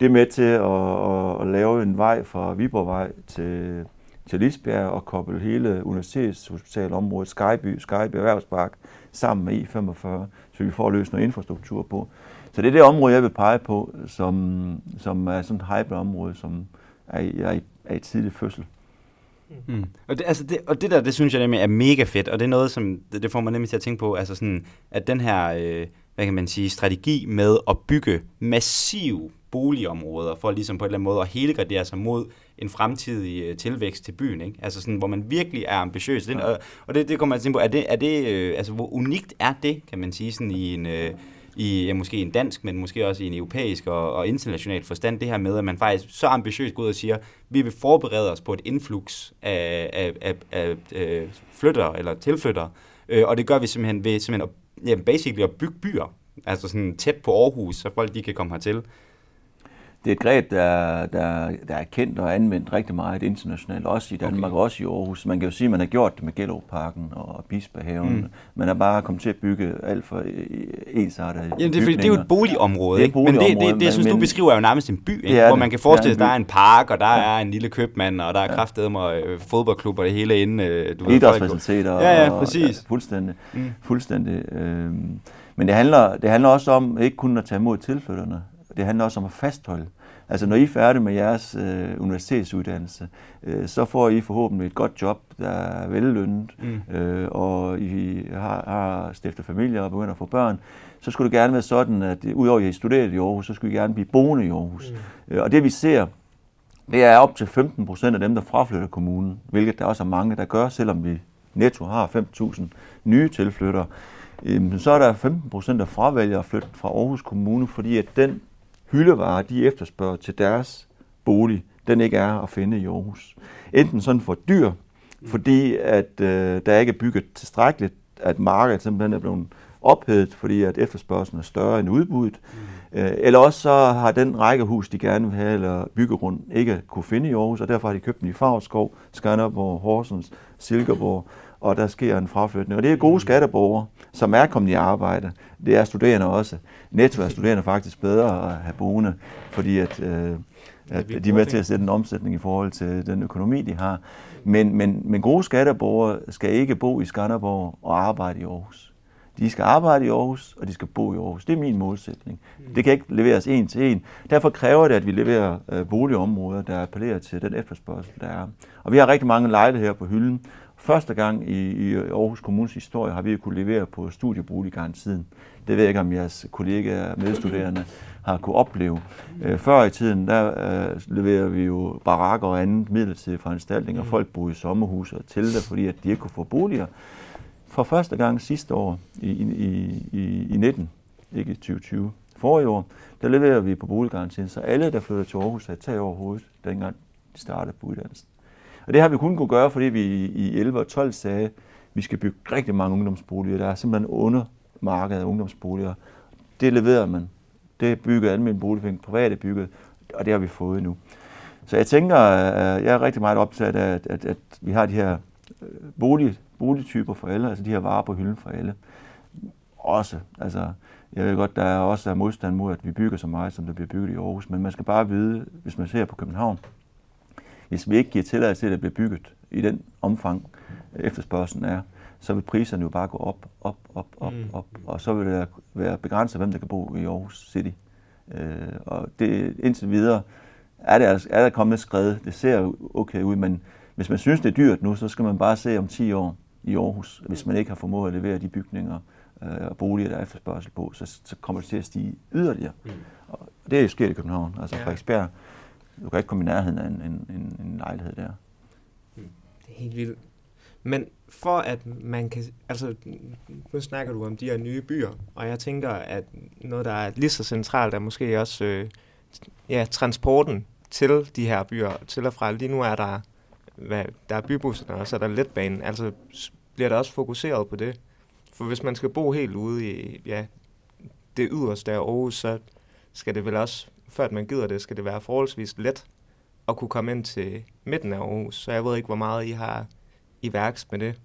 Det er med til at, at, at lave en vej fra Viborgvej til, til Lisbjerg og koble hele universitetshospitalområdet, Skyby, Skyby Erhvervspark, sammen med E45, så vi får løst noget infrastruktur på. Så det er det område, jeg vil pege på, som, som er sådan et hype-område, som er, er, i, er i tidlig fødsel. Mm. Og, det, altså det, og det der, det synes jeg nemlig er mega fedt, og det er noget, som det, det får mig nemlig til at tænke på, altså sådan, at den her, øh, hvad kan man sige, strategi med at bygge massiv boligområder, for ligesom på en eller anden måde at helgradere sig mod en fremtidig øh, tilvækst til byen, ikke? Altså sådan, hvor man virkelig er ambitiøs. Den, og, og det, det kommer man til på, er det, er det øh, altså hvor unikt er det, kan man sige, sådan i en, øh, i ja, måske en dansk, men måske også i en europæisk og, og international forstand, det her med, at man faktisk så ambitiøst går ud og siger, vi vil forberede os på et influx af, af, af, af, af flytter eller tilflytter, øh, og det gør vi simpelthen ved simpelthen at, ja, basically at bygge byer, altså sådan tæt på Aarhus, så folk de kan komme hertil. Det er et greb, der, der, der er kendt og anvendt rigtig meget internationalt, også i Danmark, okay. også i Aarhus. Man kan jo sige, at man har gjort det med Gellerupparken og Bispehaven. Mm. Man har bare kommet til at bygge alt for ensartet Jamen, det, er, det er jo et boligområde, ikke? Men det, det, det, det, synes men, du beskriver er jo nærmest en by, ikke? hvor man kan forestille sig, at der er en park, og der ja. er en lille købmand, og der er ja. kraftedeme øh, fodboldklubber det hele inde. Øh, du Idrætsfaciliteter. Ja, ja, præcis. Og, ja, fuldstændig. Mm. fuldstændig øh, men det handler, det handler også om ikke kun at tage imod tilflytterne. Det handler også om at fastholde. Altså når I er færdige med jeres øh, universitetsuddannelse, øh, så får I forhåbentlig et godt job, der er vellønnet, mm. øh, og I har, har stiftet familie og begynder at få børn. Så skulle det gerne være sådan, at udover at I studeret i Aarhus, så skulle I gerne blive boende i Aarhus. Mm. Øh, og det vi ser, det er op til 15 procent af dem, der fraflytter kommunen, hvilket der også er mange, der gør, selvom vi netto har 5.000 nye tilflyttere. Øh, så er der 15 procent, der fravælger at flytte fra Aarhus Kommune, fordi at den hyldevare, de efterspørger til deres bolig, den ikke er at finde i Aarhus. Enten sådan for dyr, fordi at øh, der ikke er bygget tilstrækkeligt, at markedet simpelthen er blevet ophedet, fordi at efterspørgselen er større end udbuddet. Mm. Øh, eller også så har den rækkehus, de gerne vil have, eller byggegrund, ikke kunne finde i Aarhus, og derfor har de købt den i Favrskov, Skanderborg, Horsens, Silkeborg, og der sker en fraflytning. Og det er gode skatteborgere, som er kommet i arbejde. Det er studerende også. Netto er studerende faktisk bedre at have boende, fordi at, øh, at de er med til at sætte en omsætning i forhold til den økonomi, de har. Men, men, men gode skatteborgere skal ikke bo i Skanderborg og arbejde i Aarhus. De skal arbejde i Aarhus, og de skal bo i Aarhus. Det er min målsætning. Det kan ikke leveres en til en. Derfor kræver det, at vi leverer øh, boligområder, der appellerer til den efterspørgsel, der er. Og vi har rigtig mange lejligheder på hylden, Første gang i, i Aarhus Kommunes historie har vi kunne levere på studieboliggarantien. Det ved jeg ikke, om jeres kollegaer og medstuderende har kunne opleve. Øh, før i tiden, der øh, leverer vi jo barakker og andet midlertidige foranstaltninger. Mm. Folk boede i sommerhus og telte, fordi at de ikke kunne få boliger. For første gang sidste år, i, i, i, i 19, ikke i 2020, forrige år, der leverer vi på boliggarantien, så alle, der flytter til Aarhus, har tag over hovedet, dengang de startede på uddannelsen. Og det har vi kun kunne gøre, fordi vi i 11 og 12 sagde, at vi skal bygge rigtig mange ungdomsboliger. Der er simpelthen under markedet af ungdomsboliger. Det leverer man. Det bygger almindelig almindelige boligforening, private bygget, og det har vi fået nu. Så jeg tænker, øh, jeg er rigtig meget optaget af, at, at, at vi har de her øh, bolig, boligtyper for alle, altså de her varer på hylden for alle. Også, altså, jeg ved godt, der er også er modstand mod, at vi bygger så meget, som der bliver bygget i Aarhus, men man skal bare vide, hvis man ser på København, hvis vi ikke giver tilladelse til, at det bliver bygget i den omfang, efterspørgselen er, så vil priserne jo bare gå op, op, op, op, mm. op, og så vil det være begrænset, hvem der kan bo i Aarhus City. Øh, og det, indtil videre er, det, altså, er der kommet skred. Det ser jo okay ud, men hvis man synes, det er dyrt nu, så skal man bare se om 10 år i Aarhus, hvis man ikke har formået at levere de bygninger øh, og boliger, der er efterspørgsel på, så, så kommer det til at stige yderligere. Mm. Og det er jo sket i København. Altså ja. Frederiksberg du kan ikke komme i nærheden af en, en, en, en lejlighed der. Hmm. Det er helt vildt. Men for at man kan, altså nu snakker du om de her nye byer, og jeg tænker, at noget, der er lige så centralt, er måske også øh, ja, transporten til de her byer, til og fra. Lige nu er der, hvad, der er bybusserne, og så er der letbanen. Altså bliver der også fokuseret på det? For hvis man skal bo helt ude i ja, det yderste af Aarhus, så skal det vel også før at man gider det, skal det være forholdsvis let at kunne komme ind til midten af Aarhus. Så jeg ved ikke, hvor meget I har i værks med det.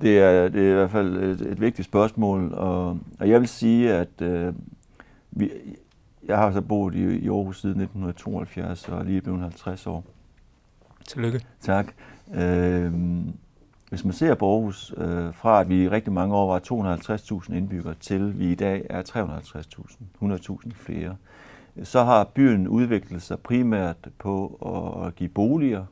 Det er, det er i hvert fald et, et vigtigt spørgsmål, og, og jeg vil sige, at øh, vi, jeg har så boet i, i Aarhus siden 1972 og lige blevet 50 år. Tillykke. Tak. Øh, hvis man ser på Aarhus, øh, fra at vi i rigtig mange år var 250.000 indbyggere, til vi i dag er 350.000, 100.000 flere, så har byen udviklet sig primært på at give boliger,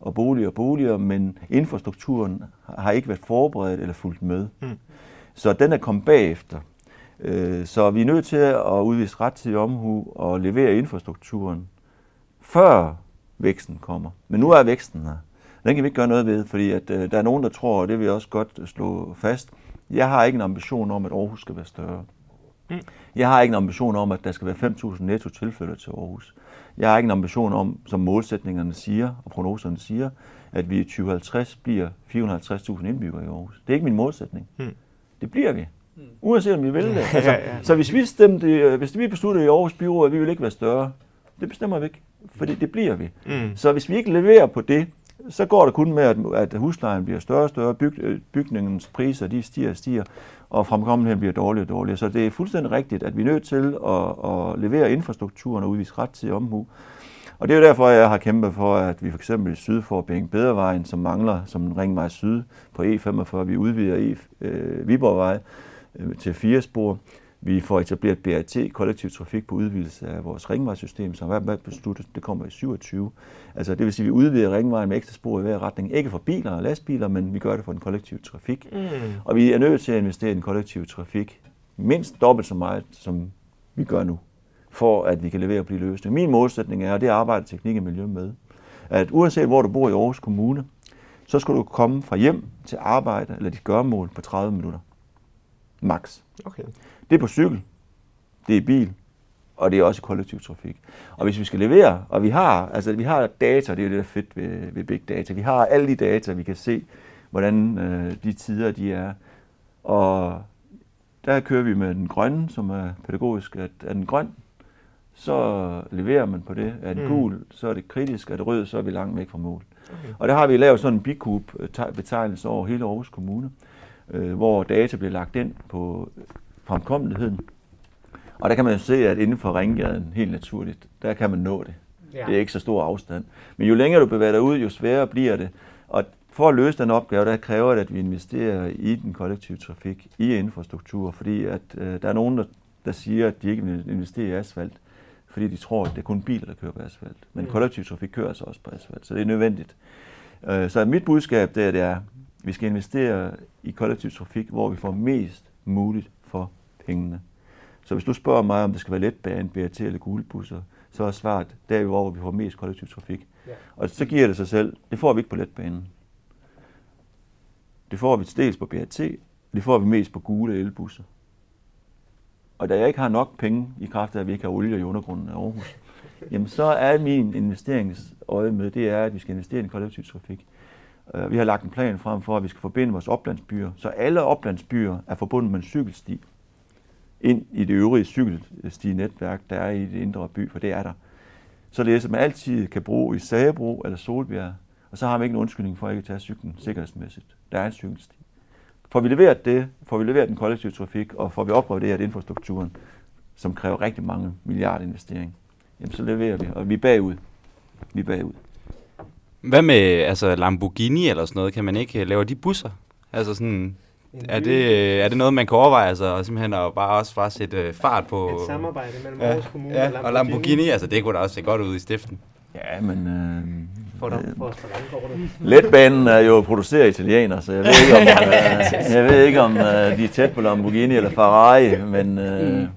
og boliger og boliger, men infrastrukturen har ikke været forberedt eller fulgt med. Mm. Så den er kommet bagefter. Øh, så vi er nødt til at udvise rettidig omhu og levere infrastrukturen, før væksten kommer. Men nu er væksten her. Den kan vi ikke gøre noget ved, fordi at, øh, der er nogen, der tror, og det vil jeg også godt slå fast, jeg har ikke en ambition om, at Aarhus skal være større. Mm. Jeg har ikke en ambition om, at der skal være 5.000 netto tilfælde til Aarhus. Jeg har ikke en ambition om, som målsætningerne siger, og prognoserne siger, at vi i 2050 bliver 450.000 indbyggere i Aarhus. Det er ikke min målsætning. Mm. Det bliver vi. Uanset om vi vil det. Altså, Ja, ja. Så hvis vi, stemte, øh, hvis vi besluttede i Aarhus Byråd, at vi vil ikke være større, det bestemmer vi ikke, fordi det bliver vi. Mm. Så hvis vi ikke leverer på det, så går det kun med, at, at huslejen bliver større og større, byg, øh, bygningens priser de stiger og stiger, og fremkommeligheden bliver dårligere og dårligere. Så det er fuldstændig rigtigt, at vi er nødt til at, at levere infrastrukturen og udvise ret til omhu. Og det er jo derfor, jeg har kæmpet for, at vi for eksempel i syd får Bænk Bedrevejen, som mangler som ringvej syd på E45. Vi udvider E, øh, Viborgvej øh, til fire spor. Vi får etableret BRT, kollektiv trafik på udvidelse af vores ringvejssystem, som er besluttet, det kommer i 27. Altså det vil sige, at vi udvider ringvejen med ekstra spor i hver retning. Ikke for biler og lastbiler, men vi gør det for den kollektive trafik. Mm. Og vi er nødt til at investere i den kollektive trafik mindst dobbelt så meget, som vi gør nu, for at vi kan levere på de løsninger. Min målsætning er, og det arbejder teknik og miljø med, at uanset hvor du bor i Aarhus Kommune, så skal du komme fra hjem til arbejde eller dit gørmål på 30 minutter. Max. Okay. Det er på cykel, det er i bil, og det er også kollektiv trafik. Og hvis vi skal levere, og vi har, altså vi har data, det er jo det, der er fedt ved, ved big data. Vi har alle de data, vi kan se, hvordan øh, de tider de er. Og der kører vi med den grønne, som er pædagogisk. At er den grøn, så leverer man på det. Er den Mm. gul, så er det kritisk. Er det rød, så er vi langt væk fra mål. Okay. Og der har vi lavet sådan en bikub-betegnelse over hele Aarhus Kommune, øh, hvor data bliver lagt ind på fremkommeligheden. Og der kan man jo se, at inden for ringgaden, helt naturligt, der kan man nå det. Ja. Det er ikke så stor afstand. Men jo længere du bevæger dig ud, jo sværere bliver det. Og for at løse den opgave, der kræver det, at vi investerer i den kollektive trafik, i infrastruktur, fordi at, øh, der er nogen, der, der siger, at de ikke vil investere i asfalt, fordi de tror, at det er kun biler, der kører på asfalt. Men Mm. kollektiv trafik kører altså også på asfalt, så det er nødvendigt. Øh, så mit budskab det er, det er, at vi skal investere i kollektiv trafik, hvor vi får mest muligt pengene. Så hvis du spørger mig, om det skal være letbane, BRT eller gule busser, så er svaret, der er vi, hvor vi får mest kollektiv trafik. Ja. Og så giver det sig selv, det får vi ikke på letbanen. Det får vi til dels på BRT, det får vi mest på gule elbusser. Og da jeg ikke har nok penge i kraft af, at vi ikke har olie i undergrunden af Aarhus, jamen så er min investeringsøje med, det er, at vi skal investere i den kollektiv trafik. Øh, Vi har lagt en plan frem for, at vi skal forbinde vores oplandsbyer, så alle oplandsbyer er forbundet med en cykelsti ind i det øvrige cykelstinetværk, der er i det indre by, for det er der. Således at man altid kan bruge i Sagebro eller Solbjerg, og så har man ikke en undskyldning for ikke at tage cyklen sikkerhedsmæssigt. Der er en cykelsti. Får vi leveret det, får vi leveret den kollektive trafik, og får vi opgraderet infrastrukturen, som kræver rigtig mange milliarder investering, jamen så leverer vi, og vi er bagud. Vi er bagud. Hvad med altså Lamborghini eller sådan noget? Kan man ikke øh, lave de busser? Altså sådan, er det, øh, er det noget, man kan overveje? Altså og simpelthen at bare også bare sætte øh, fart på... Et samarbejde mellem Ja, Aarhus Kommune ja, og Lamborghini, altså det kunne da også se godt ud i stiften. Ja, men øh, For dig, øh, for landkortet. letbanen er jo produceret af italienere, så jeg ved ikke, om, øh, jeg ved ikke, om øh, de er tæt på Lamborghini eller Ferrari, men øh,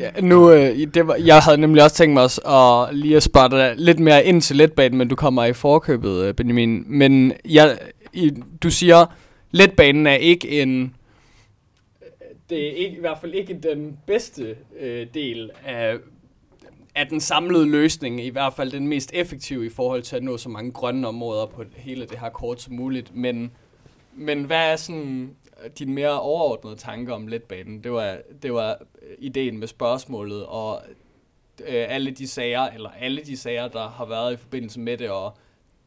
Ja, nu, øh, det var, jeg havde nemlig også tænkt mig også at lige at spare dig lidt mere ind til letbanen, men du kommer i forkøbet, øh, Benjamin. Men jeg, i, du siger, letbanen er ikke en... Det er ikke, i hvert fald ikke den bedste øh, del af, af den samlede løsning, i hvert fald den mest effektive i forhold til at nå så mange grønne områder på hele det her kort som muligt. Men, men hvad er sådan dine mere overordnede tanker om letbanen? Det var, det var øh, ideen med spørgsmålet, og øh, alle de sager, eller alle de sager, der har været i forbindelse med det, og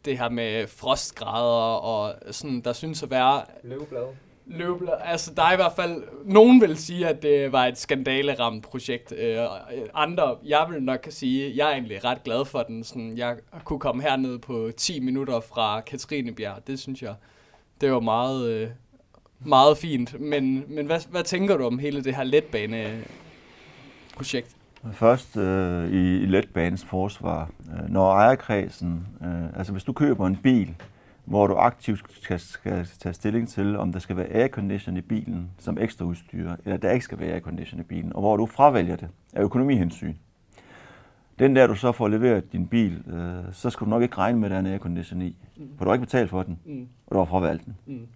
det her med frostgrader, og sådan, der synes at være Løveblad. løbler. Altså, der er i hvert fald, nogen vil sige, at det var et skandaleramt projekt. Øh, andre, jeg vil nok sige, jeg er egentlig ret glad for den. Sådan, jeg kunne komme herned på 10 minutter fra Katrinebjerg. Det synes jeg, det var meget, øh, meget fint. Men, men hvad, hvad tænker du om hele det her letbane-projekt? Først øh, i, i letbanens forsvar. Øh, når ejerkredsen, øh, altså hvis du køber en bil, hvor du aktivt skal, skal tage stilling til, om der skal være aircondition i bilen som ekstra udstyr, eller der ikke skal være aircondition i bilen, og hvor du fravælger det af økonomihensyn. Den der, du så får leveret din bil, øh, så skal du nok ikke regne med, at der er en aircondition i. For du har ikke betalt for den, Mm, og du har fravalgt den. mm,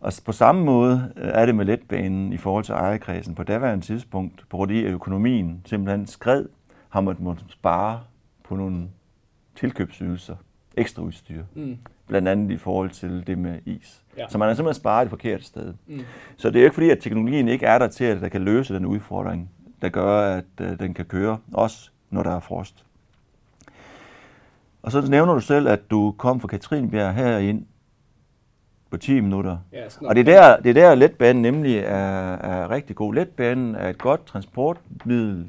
Og på samme måde øh, er det med letbanen i forhold til ejerkredsen. På daværende tidspunkt, på grund af økonomien simpelthen skred, har man måttet spare på nogle tilkøbsydelser ekstra udstyr. Mm. Blandt andet i forhold til det med is. Ja. Så man har simpelthen sparet det forkerte sted. Mm. Så det er jo ikke fordi, at teknologien ikke er der til, at der kan løse den udfordring, der gør, at øh, den kan køre, også når der er frost. Og så nævner du selv, at du kom fra Katrinebjerg herind på 10 minutter. Ja, Og det er der, det er der letbanen nemlig er, er rigtig god. Letbanen er et godt transportmiddel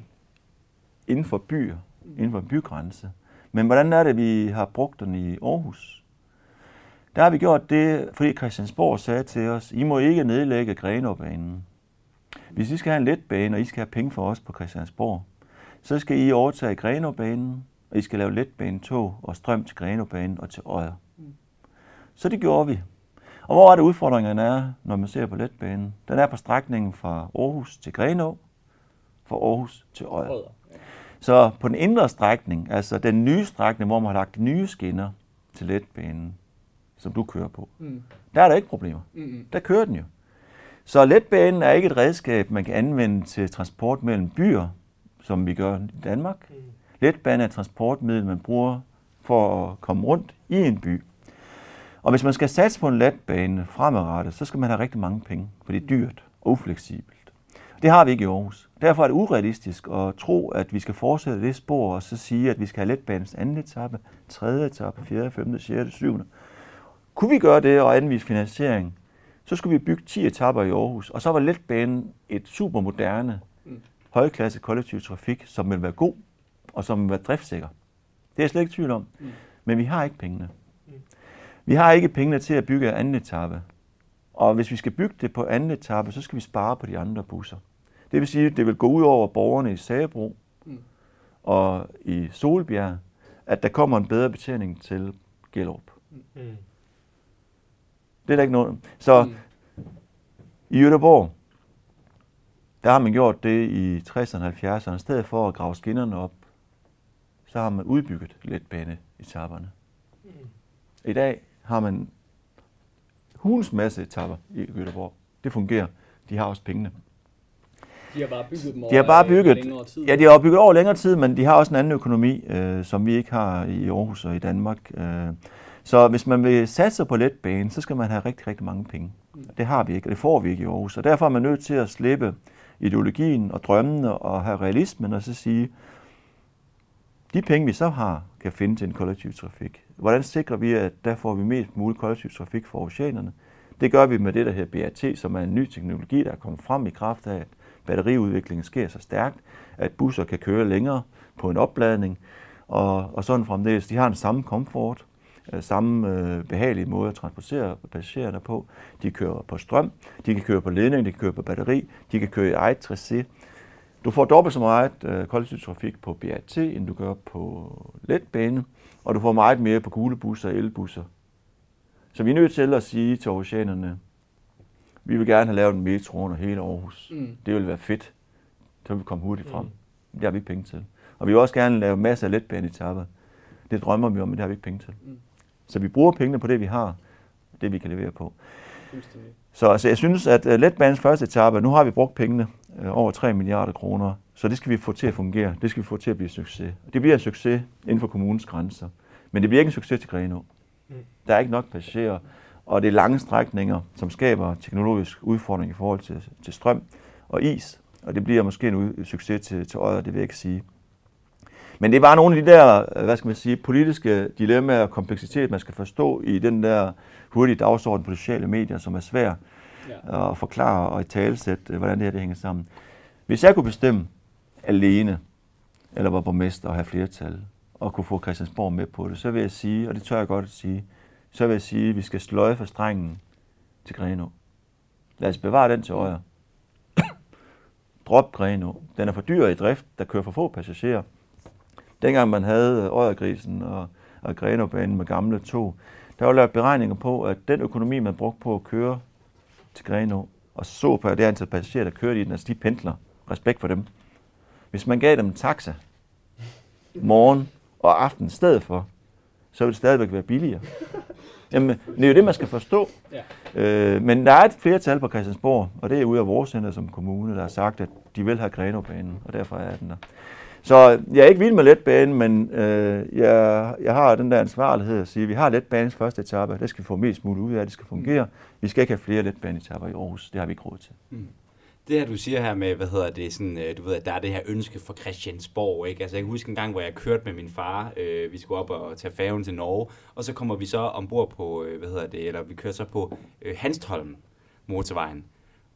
inden for byer, inden for en bygrænse. Men hvordan er det, vi har brugt den i Aarhus? Der har vi gjort det, fordi Christiansborg sagde til os, I må ikke nedlægge Grenåbanen. Hvis I skal have en letbane, og I skal have penge for os på Christiansborg, så skal I overtage Grenåbanen, og I skal lave letbanetog og strøm til Grenåbanen og til Odder. Så det gjorde vi. Og hvor er det udfordringerne er, når man ser på letbanen? Den er på strækningen fra Aarhus til Grenå, fra Aarhus til Odder. Så på den indre strækning, altså den nye strækning, hvor man har lagt nye skinner til letbanen, som du kører på, Mm. der er der ikke problemer. Mm. Der kører den jo. Så letbanen er ikke et redskab, man kan anvende til transport mellem byer, som vi gør i Danmark. Letbanen er et transportmiddel, man bruger for at komme rundt i en by. Og hvis man skal satse på en letbane fremadrettet, så skal man have rigtig mange penge, for det er dyrt og ufleksibelt. Det har vi ikke i Aarhus. Derfor er det urealistisk at tro, at vi skal fortsætte det spor og så sige, at vi skal have letbanens anden etape, tredje etape, fjerde, femte, sjette, syvende. Kunne vi gøre det og anvise finansiering, så skulle vi bygge 10 etapper i Aarhus, og så var letbanen et supermoderne, højklasse kollektiv trafik, som vil være god og som vil være driftsikker. Det er jeg slet ikke i tvivl om. Mm. Men vi har ikke pengene. Vi har ikke pengene til at bygge anden etape. Og hvis vi skal bygge det på anden etape, så skal vi spare på de andre busser. Det vil sige, at det vil gå ud over borgerne i Sagebro Mm. og i Solbjerg, at der kommer en bedre betjening til Gellerup. Mm. Det er der ikke noget. Så Mm. i Göteborg, der har man gjort det i 60'erne og 70'erne. I stedet for at grave skinnerne op, så har man udbygget letbaneetapperne. I dag har man hulens masse etapper i Göteborg. Det fungerer. De har også pengene. De har bare bygget dem over De har bare bygget, længere tid. ja, de har bygget over længere tid, men de har også en anden økonomi, øh, som vi ikke har i Aarhus og i Danmark. Øh, så hvis man vil satse på letbanen, så skal man have rigtig, rigtig mange penge. Det har vi ikke, og det får vi ikke i Aarhus. Og derfor er man nødt til at slippe ideologien og drømmene og have realismen og så sige, de penge, vi så har, kan finde til en kollektiv trafik. Hvordan sikrer vi, at der får vi mest mulig kollektiv trafik for oceanerne? Det gør vi med det, der hedder BRT, som er en ny teknologi, der er kommet frem i kraft af, at batteriudviklingen sker så stærkt, at busser kan køre længere på en opladning, og, og sådan fremdeles. De har den samme komfort, øh, samme øh, behagelige måde at transportere passagererne på. De kører på strøm, de kan køre på ledning, de kan køre på batteri, de kan køre i eget tracé. Du får dobbelt så meget øh, kollektiv trafik på BRT, end du gør på letbane, og du får meget mere på gule busser og elbusser. Så vi er nødt til at sige til oceanerne, vi vil gerne have lavet en metro under hele Aarhus. Mm. Det vil være fedt. Så vil vi komme hurtigt frem. Det har vi ikke penge til. Og vi vil også gerne lave masser af letbaneetapper. Det drømmer vi om, men det har vi ikke penge til. Mm. Så vi bruger pengene på det, vi har, det vi kan levere på. Så altså, jeg synes, at uh, letbanens første etape, nu har vi brugt pengene, uh, over 3 milliarder kroner, så det skal vi få til at fungere. Det skal vi få til at blive succes. Det bliver en succes inden for kommunens grænser. Men det bliver ikke en succes til Grenå. Mm. Der er ikke nok passagerer, og det er lange strækninger, som skaber teknologisk udfordring i forhold til, til strøm og is. Og det bliver måske en succes til, til Odder, det vil jeg ikke sige. Men det er bare nogle af de der, øh, hvad skal man sige, politiske dilemmaer og kompleksitet, man skal forstå i den der hurtige dagsorden på sociale medier, som er svær Ja. at forklare og i talesætte, hvordan det her det hænger sammen. Hvis jeg kunne bestemme alene, eller var borgmester og have flertal, og kunne få Christiansborg med på det, så vil jeg sige, og det tør jeg godt at sige, så vil jeg sige, at vi skal sløjfe strengen til Grenå. Lad os bevare den til øjer. Drop Grenå. Den er for dyr i drift, der kører for få passagerer. Dengang man havde Øjergrisen og, og Grenåbanen med gamle tog, der var lavet beregninger på, at den økonomi, man brugte på at køre til Grenå, og så på det antal passagerer, der kørte i den, altså de pendler, respekt for dem. Hvis man gav dem en taxa morgen og aften i stedet for, så vil det stadigvæk være billigere. Jamen, det er jo det, man skal forstå. Ja. Øh, men der er et flertal på Christiansborg, og det er ude af vores center som kommune, der har sagt, at de vil have Grenåbanen, og derfor er den der. Så jeg er ikke vild med letbanen, men øh, jeg, jeg har den der ansvarlighed at sige, at vi har letbanens første etape, det skal vi få mest muligt ud af, det skal fungere. Vi skal ikke have flere letbaneetapper i Aarhus, det har vi ikke råd til. Mm det her, du siger her med, hvad hedder det, sådan, øh, du ved, at der er det her ønske for Christiansborg, ikke? Altså, jeg kan huske en gang, hvor jeg kørte med min far, øh, vi skulle op og tage færgen til Norge, og så kommer vi så ombord på, øh, hvad hedder det, eller vi kører så på øh, Hanstholm motorvejen.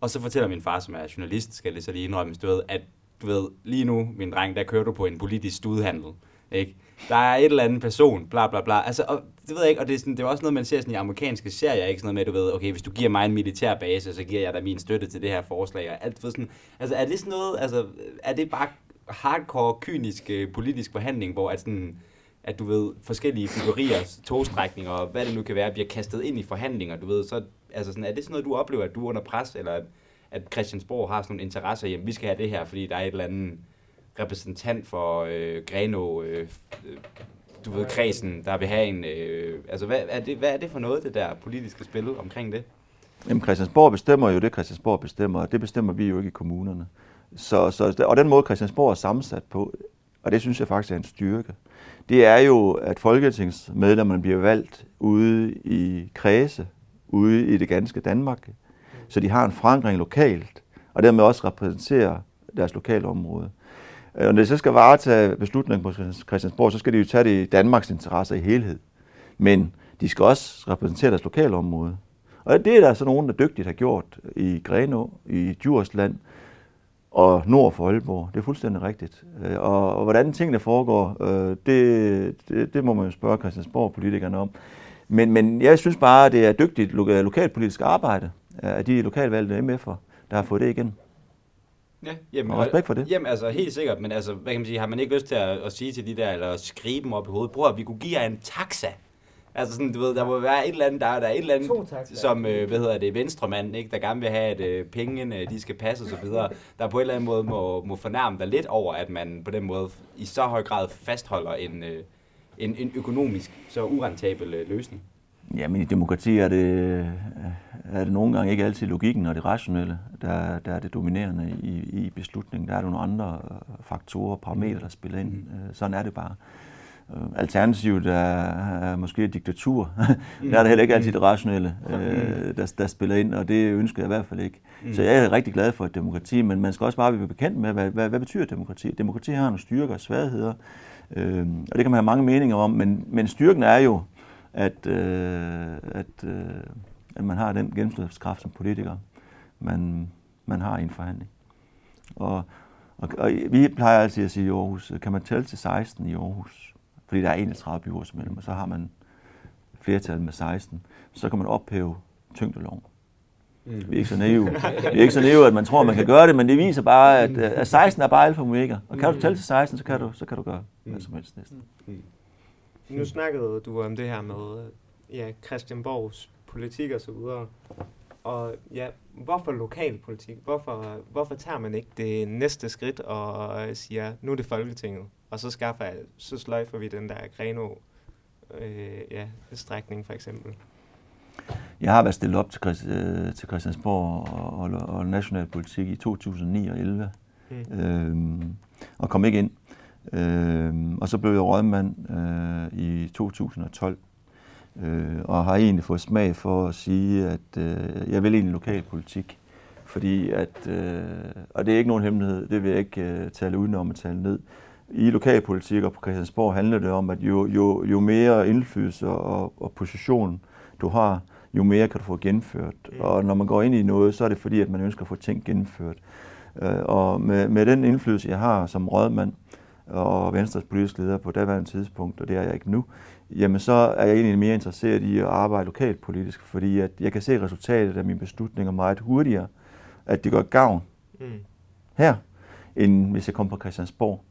Og så fortæller min far, som er journalist, skal det så lige indrømme, du ved, at du ved, lige nu, min dreng, der kører du på en politisk studhandel. Ikke? Der er et eller andet person, bla bla bla. Altså, og, det ved jeg ikke, og det er, sådan, det er også noget, man ser sådan i amerikanske serier, ikke sådan noget med, du ved, okay, hvis du giver mig en militær base, så giver jeg dig min støtte til det her forslag, og alt, ved sådan, altså, er det sådan noget, altså, er det bare hardcore, kynisk øh, politisk forhandling, hvor at sådan, at du ved, forskellige figurier, togstrækninger og hvad det nu kan være, bliver kastet ind i forhandlinger, du ved, så altså sådan, er det sådan noget, du oplever, at du er under pres, eller at, Christiansborg har sådan nogle interesser, jamen vi skal have det her, fordi der er et eller andet repræsentant for øh, Greno, øh, øh, du ved, kredsen, der vil have en... Øh, altså, hvad er, det, hvad er det for noget, det der politiske spil omkring det? Jamen, Christiansborg bestemmer jo det, Christiansborg bestemmer, og det bestemmer vi jo ikke i kommunerne. Så, så, og den måde, Christiansborg er sammensat på, og det synes jeg faktisk er en styrke, det er jo, at folketingsmedlemmerne bliver valgt ude i kredse, ude i det ganske Danmark, så de har en forankring lokalt, og dermed også repræsenterer deres lokale område. Og når de så skal varetage beslutningen på Christiansborg, så skal de jo tage det i Danmarks interesser i helhed. Men de skal også repræsentere deres lokale område. Og det er der så nogen, der dygtigt har gjort i Grenå, i Djursland og nord for Aalborg. Det er fuldstændig rigtigt. Øh, og, og hvordan tingene foregår, øh, det, det, det må man jo spørge Christiansborg-politikerne om. Men, men jeg synes bare, at det er dygtigt lokalpolitisk arbejde af de lokalvalgte MF'er, der har fået det igen. Ja, jamen, og respekt for det. Jamen, altså helt sikkert, men altså, hvad kan man sige, har man ikke lyst til at, at sige til de der, eller skrive dem op i hovedet, bror, at vi kunne give jer en taxa. Altså sådan, du ved, der må være et eller andet, der, der er et eller andet, som, øh, hvad hedder det, venstremand, ikke, der gerne vil have, at øh, pengene, de skal passe og så videre, der på en eller anden måde må, må fornærme dig lidt over, at man på den måde i så høj grad fastholder en, øh, en, en økonomisk så urentabel øh, løsning. Jamen i demokrati er det, er det nogle gange ikke altid logikken og det rationelle, der, der er det dominerende i, i beslutningen. Der er nogle andre faktorer og parametre, der spiller ind. Mm. Sådan er det bare. Øh, alternativet er, er måske et diktatur. der er det heller ikke altid det rationelle, mm. der, der spiller ind, og det ønsker jeg i hvert fald ikke. Mm. Så jeg er rigtig glad for et demokrati, men man skal også bare være bekendt med, hvad, hvad, hvad betyder demokrati? Demokrati har nogle styrker og svagheder, øh, og det kan man have mange meninger om, men, men styrken er jo, at, øh, at, øh, at man har den gennemslagskraft som politiker, man, man har i en forhandling. Og, og, og vi plejer altid at sige i Aarhus, kan man tælle til 16 i Aarhus, fordi der er 31 byrådsmedlemmer, så har man flertal med 16, så kan man ophæve tyngdeloven. Mm. Vi er ikke så naive. Vi er ikke så naive, at man tror, at man kan gøre det, men det viser bare, at, at 16 er bare alfa og omega. Og kan du tælle til 16, så kan du, så kan du gøre hvad som helst næsten. Mm. Nu snakkede du om det her med ja, Christianborgs politik og så videre. Og ja, hvorfor lokalpolitik? Hvorfor, hvorfor tager man ikke det næste skridt og siger, nu er det Folketinget, og så skaffer jeg, så sløjfer vi den der Greno øh, ja, strækning for eksempel? Jeg har været stillet op til, øh, til Christiansborg og, og, og national politik i 2009 og 11, mm. øhm, og kom ikke ind. Øh, og så blev jeg rådmand øh, i 2012, øh, og har egentlig fået smag for at sige, at øh, jeg vil egentlig lokalpolitik. Fordi at, øh, og det er ikke nogen hemmelighed, det vil jeg ikke øh, tale udenom at tale ned. I lokalpolitik og på Christiansborg handler det om, at jo, jo, jo mere indflydelse og, og position du har, jo mere kan du få gennemført. Og når man går ind i noget, så er det fordi, at man ønsker at få ting gennemført. Øh, og med, med den indflydelse, jeg har som rådmand, og Venstres politiske leder på daværende tidspunkt, og det er jeg ikke nu, jamen så er jeg egentlig mere interesseret i at arbejde lokalt politisk, fordi at jeg kan se resultatet af mine beslutninger meget hurtigere, at det gør gavn mm. her, end hvis jeg kommer på Christiansborg.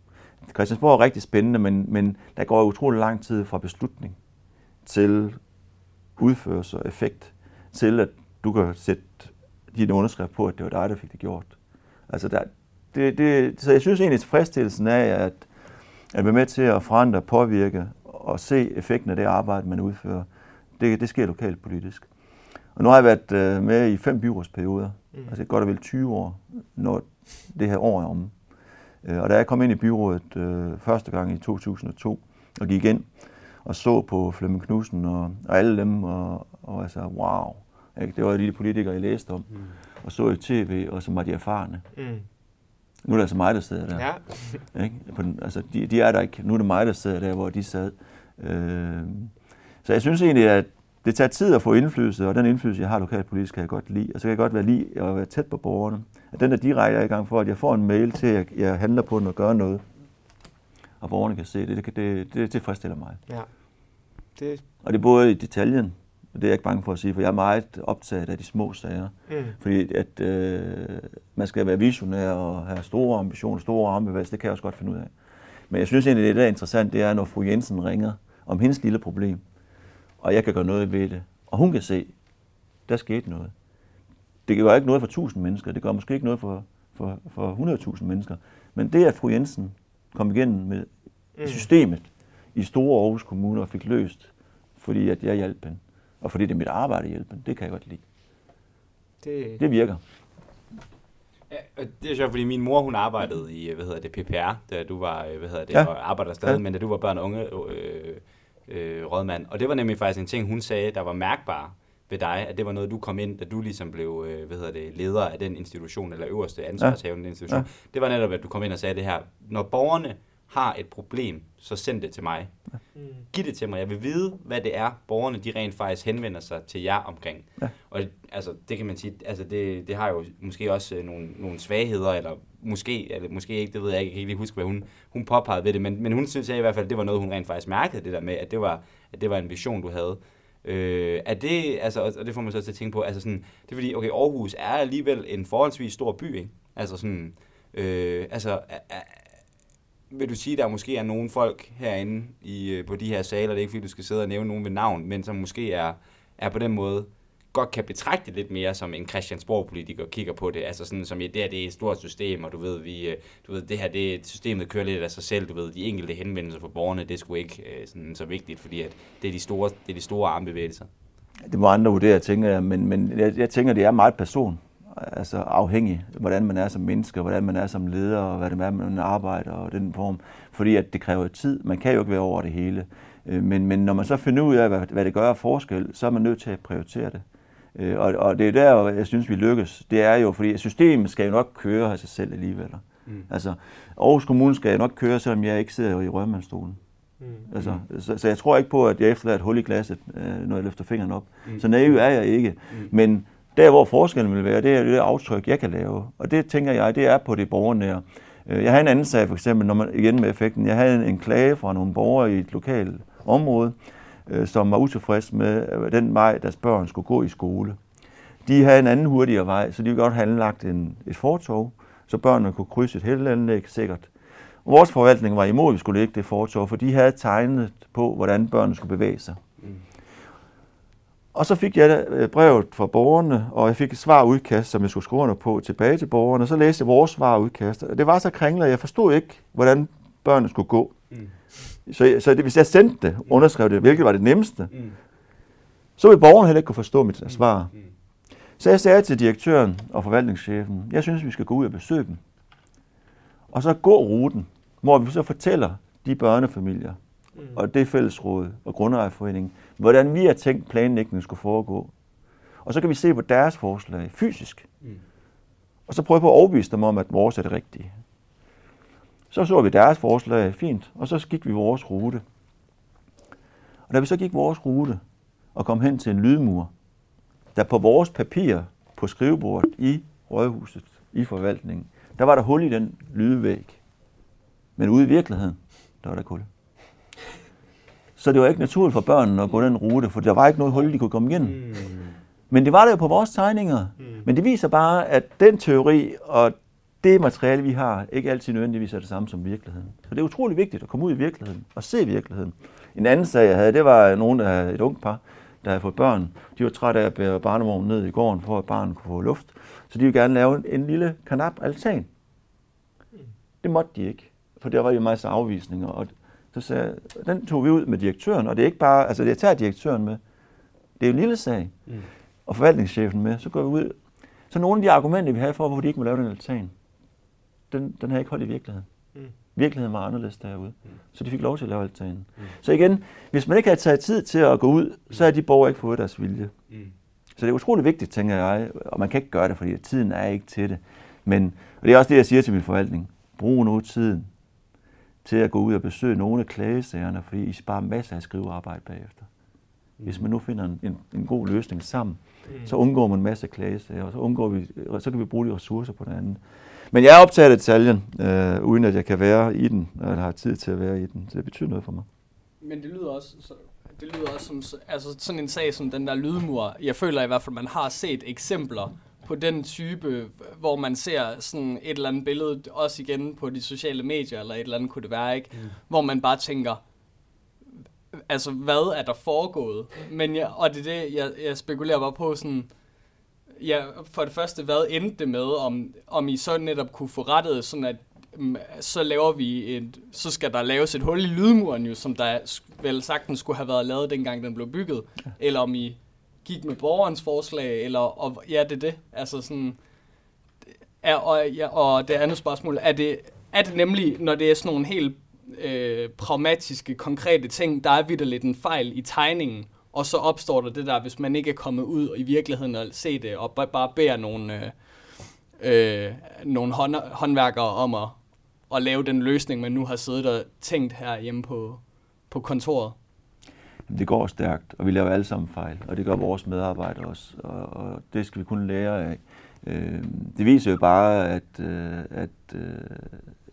Christiansborg er rigtig spændende, men, men der går utrolig lang tid fra beslutning til udførelse og effekt, til at du kan sætte din underskrift på, at det var dig, der fik det gjort. Altså der, det, det, så jeg synes egentlig, at tilfredsstillelsen af at, at være med til at forandre, påvirke og se effekten af det arbejde, man udfører, det, det sker lokalt politisk. Og nu har jeg været øh, med i fem byrådsperioder, mm. altså godt og vel 20 år, når det her år er om. Øh, og da jeg kom ind i byrådet øh, første gang i 2002 og gik ind og så på Flemming Knudsen og, og alle dem, og, og jeg sagde, wow, ikke? det var de politikere, jeg læste om, mm. og så i tv, og som var de erfarne. Mm. Nu er det altså mig, der sidder der. Ja. ikke? På den, altså, de, de er der ikke. Nu er det mig, der sidder der, hvor de sad. Øh, så jeg synes egentlig, at det tager tid at få indflydelse, og den indflydelse, jeg har lokalpolitisk, kan jeg godt lide. Og så kan jeg godt være lide at være tæt på borgerne. At den der direkte i gang for, at jeg får en mail til, at jeg handler på den og gør noget. Og borgerne kan se det. Det, det, det tilfredsstiller mig. Ja. Det... Og det er både i detaljen, det er jeg ikke bange for at sige, for jeg er meget optaget af de små sager. Mm. Fordi at øh, man skal være visionær og have store ambitioner, store armbevægelser, det kan jeg også godt finde ud af. Men jeg synes egentlig, det der er interessant, det er, når fru Jensen ringer om hendes lille problem, og jeg kan gøre noget ved det. Og hun kan se, der skete noget. Det gør ikke noget for 1000 mennesker, det gør måske ikke noget for, for, for 100.000 mennesker. Men det, at fru Jensen kom igennem med mm. systemet i store Aarhus Kommune og fik løst, fordi at jeg hjalp hende, og fordi det er mit arbejde at hjælpe det kan jeg godt lide. Det, det virker. Ja, det er sjovt, fordi min mor, hun arbejdede i, hvad hedder det, PPR, da du var, hvad hedder det, ja. og arbejder stadig, ja. men da du var børn og unge øh, øh, rådmand. Og det var nemlig faktisk en ting, hun sagde, der var mærkbar ved dig, at det var noget, du kom ind, da du ligesom blev øh, hvad hedder det, leder af den institution, eller øverste ansvarshavende ja. institution. Ja. Det var netop, at du kom ind og sagde det her. Når borgerne har et problem, så send det til mig. Mm. Giv det til mig. Jeg vil vide, hvad det er, borgerne de rent faktisk henvender sig til jer omkring. Ja. Og altså, det kan man sige, altså det, det har jo måske også øh, nogle, nogle svagheder, eller måske, eller måske ikke, det ved jeg ikke, jeg kan ikke lige huske, hvad hun, hun påpegede ved det, men, men hun synes jeg i hvert fald, det var noget, hun rent faktisk mærkede, det der med, at det var, at det var en vision, du havde. Øh, er det, altså, og det får man så til at tænke på, altså sådan, det er fordi, okay, Aarhus er alligevel en forholdsvis stor by, ikke? Altså sådan, øh, altså, er, vil du sige, at der måske er nogle folk herinde i, øh, på de her saler, det er ikke fordi, du skal sidde og nævne nogen ved navn, men som måske er, er på den måde godt kan betragte det lidt mere som en Christiansborg-politiker kigger på det, altså sådan som, ja, det her det er et stort system, og du ved, vi, øh, du ved, det her, det, systemet kører lidt af sig selv, du ved, de enkelte henvendelser fra borgerne, det er sgu ikke øh, sådan, så vigtigt, fordi at det er de store, det er de store armbevægelser. Det må andre vurdere, tænker jeg, men, men jeg, jeg tænker, det er meget person altså afhængig, hvordan man er som menneske, hvordan man er som leder, og hvad det er, man arbejder, og den form. Fordi at det kræver tid. Man kan jo ikke være over det hele. Øh, men, men når man så finder ud af, hvad, hvad det gør af forskel, så er man nødt til at prioritere det. Øh, og, og det er der, jeg synes, vi lykkes. Det er jo, fordi systemet skal jo nok køre af sig selv alligevel. Mm. Altså, Aarhus Kommune skal jo nok køre, selvom jeg ikke sidder i rødmandsstolen. Mm. Altså, så, så jeg tror ikke på, at jeg efterlader et hul i glasset, øh, når jeg løfter fingeren op. Mm. Så naiv er jeg ikke. Mm. Men der, hvor forskellen vil være, det er det aftryk, jeg kan lave. Og det tænker jeg, det er på det borgernære. Øh, jeg havde en anden sag, for eksempel, når man, igen med effekten. Jeg havde en klage fra nogle borgere i et lokalt område, øh, som var utilfreds med øh, den vej, deres børn skulle gå i skole. De havde en anden hurtigere vej, så de ville godt have anlagt en, et fortog, så børnene kunne krydse et heldanlæg sikkert. Vores forvaltning var imod, at vi skulle lægge det fortog, for de havde tegnet på, hvordan børnene skulle bevæge sig. Mm. Og så fik jeg øh, brevet fra borgerne, og jeg fik et svarudkast, som jeg skulle skrive under på tilbage til borgerne. Så læste jeg vores svarudkast, og det var så kringlet, at jeg forstod ikke, hvordan børnene skulle gå. Mm. Så, så det, hvis jeg sendte det, underskrev det, hvilket var det nemmeste, mm. så ville borgerne heller ikke kunne forstå mit svar. Mm. Så jeg sagde til direktøren og forvaltningschefen, jeg synes, vi skal gå ud og besøge dem. Og så gå ruten, hvor vi så fortæller de børnefamilier, mm. og det fællesråd og grundejerforeningen, hvordan vi har tænkt planlægningen skulle foregå. Og så kan vi se på deres forslag fysisk. Mm. Og så prøve på at overbevise dem om, at vores er det rigtige. Så så vi deres forslag, fint, og så gik vi vores rute. Og da vi så gik vores rute og kom hen til en lydmur, der på vores papir på skrivebordet i rådhuset, i forvaltningen, der var der hul i den lydvæg. Men ude i virkeligheden, der var der kul. Så det var ikke naturligt for børnene at gå den rute, for der var ikke noget hul, de kunne komme igennem. Mm. Men det var der jo på vores tegninger. Mm. Men det viser bare, at den teori og det materiale, vi har, ikke altid nødvendigvis er det samme som virkeligheden. Så det er utrolig vigtigt at komme ud i virkeligheden og se virkeligheden. En anden sag, jeg havde, det var nogen, havde et ungt par, der havde fået børn. De var trætte af at bære barnevognen ned i gården, for at barnet kunne få luft. Så de ville gerne lave en, en lille kanap altan. Mm. Det måtte de ikke, for der var jo masser af afvisninger. Og så sagde jeg, den tog vi ud med direktøren, og det er ikke bare, altså jeg tager direktøren med. Det er jo en lille sag. Mm. Og forvaltningschefen med, så går vi ud. Så nogle af de argumenter, vi havde for, hvorfor de ikke må lave den altan, den, den har ikke holdt i virkeligheden. Mm. Virkeligheden var anderledes derude. Mm. Så de fik lov til at lave altanen. Mm. Så igen, hvis man ikke havde taget tid til at gå ud, så har de borgere ikke fået deres vilje. Mm. Så det er utroligt vigtigt, tænker jeg, og man kan ikke gøre det, fordi tiden er ikke til det. Men, og det er også det, jeg siger til min forvaltning. Brug nu tiden til at gå ud og besøge nogle af klagesagerne, fordi I sparer masser af skrivearbejde bagefter. Hvis man nu finder en, en, en god løsning sammen, Mm. så undgår man en masse klagesager, og så, undgår vi, og så kan vi bruge de ressourcer på det andet. Men jeg er optaget af detaljen, øh, uden at jeg kan være i den, eller har tid til at være i den. Så det betyder noget for mig. Men det lyder også, så, det lyder også som altså sådan en sag som den der lydmur. Jeg føler i hvert fald, man har set eksempler på den type, hvor man ser sådan et eller andet billede, også igen på de sociale medier, eller et eller andet kunne det være, ikke? Mm. Hvor man bare tænker, altså hvad er der foregået? Men jeg, og det er det, jeg, jeg spekulerer bare på sådan, ja, for det første, hvad endte det med, om, om I så netop kunne få rettet, sådan at mm, så laver vi et, så skal der laves et hul i lydmuren jo, som der vel sagtens skulle have været lavet, dengang den blev bygget, ja. eller om I gik med borgerens forslag, eller, og, ja, det er det, altså sådan, er, og, ja, og det andet spørgsmål, er det, er det nemlig, når det er sådan nogle helt øh, pragmatiske, konkrete ting, der er vidderligt en fejl i tegningen, og så opstår der det der, hvis man ikke er kommet ud i virkeligheden og se det, og bare, bare beder nogle, øh, øh, nogle hånd, håndværkere om at, at lave den løsning, man nu har siddet og tænkt her hjemme på, på kontoret. Det går stærkt, og vi laver alle sammen fejl, og det gør vores medarbejdere også, og, og det skal vi kunne lære af. Øh, det viser jo bare, at, øh, at øh,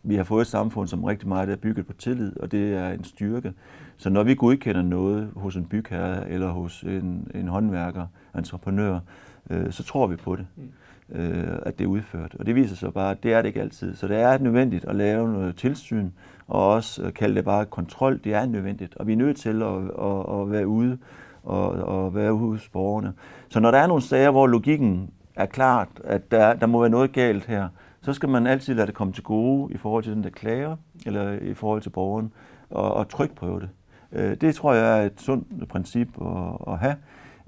vi har fået et samfund, som rigtig meget er bygget på tillid, og det er en styrke. Så når vi godkender noget hos en bygherre eller hos en, en håndværker, entreprenør, øh, så tror vi på det, øh, at det er udført. Og det viser sig bare, at det er det ikke altid. Så det er nødvendigt at lave noget tilsyn, og også øh, kalde det bare kontrol. Det er nødvendigt, og vi er nødt til at, at, at være ude og, og være ude hos borgerne. Så når der er nogle sager, hvor logikken er klart, at der, der må være noget galt her, så skal man altid lade det komme til gode i forhold til den, der klager, eller i forhold til borgeren, og, og trykprøve det. Øh, Det tror jeg er et sundt princip at, at have.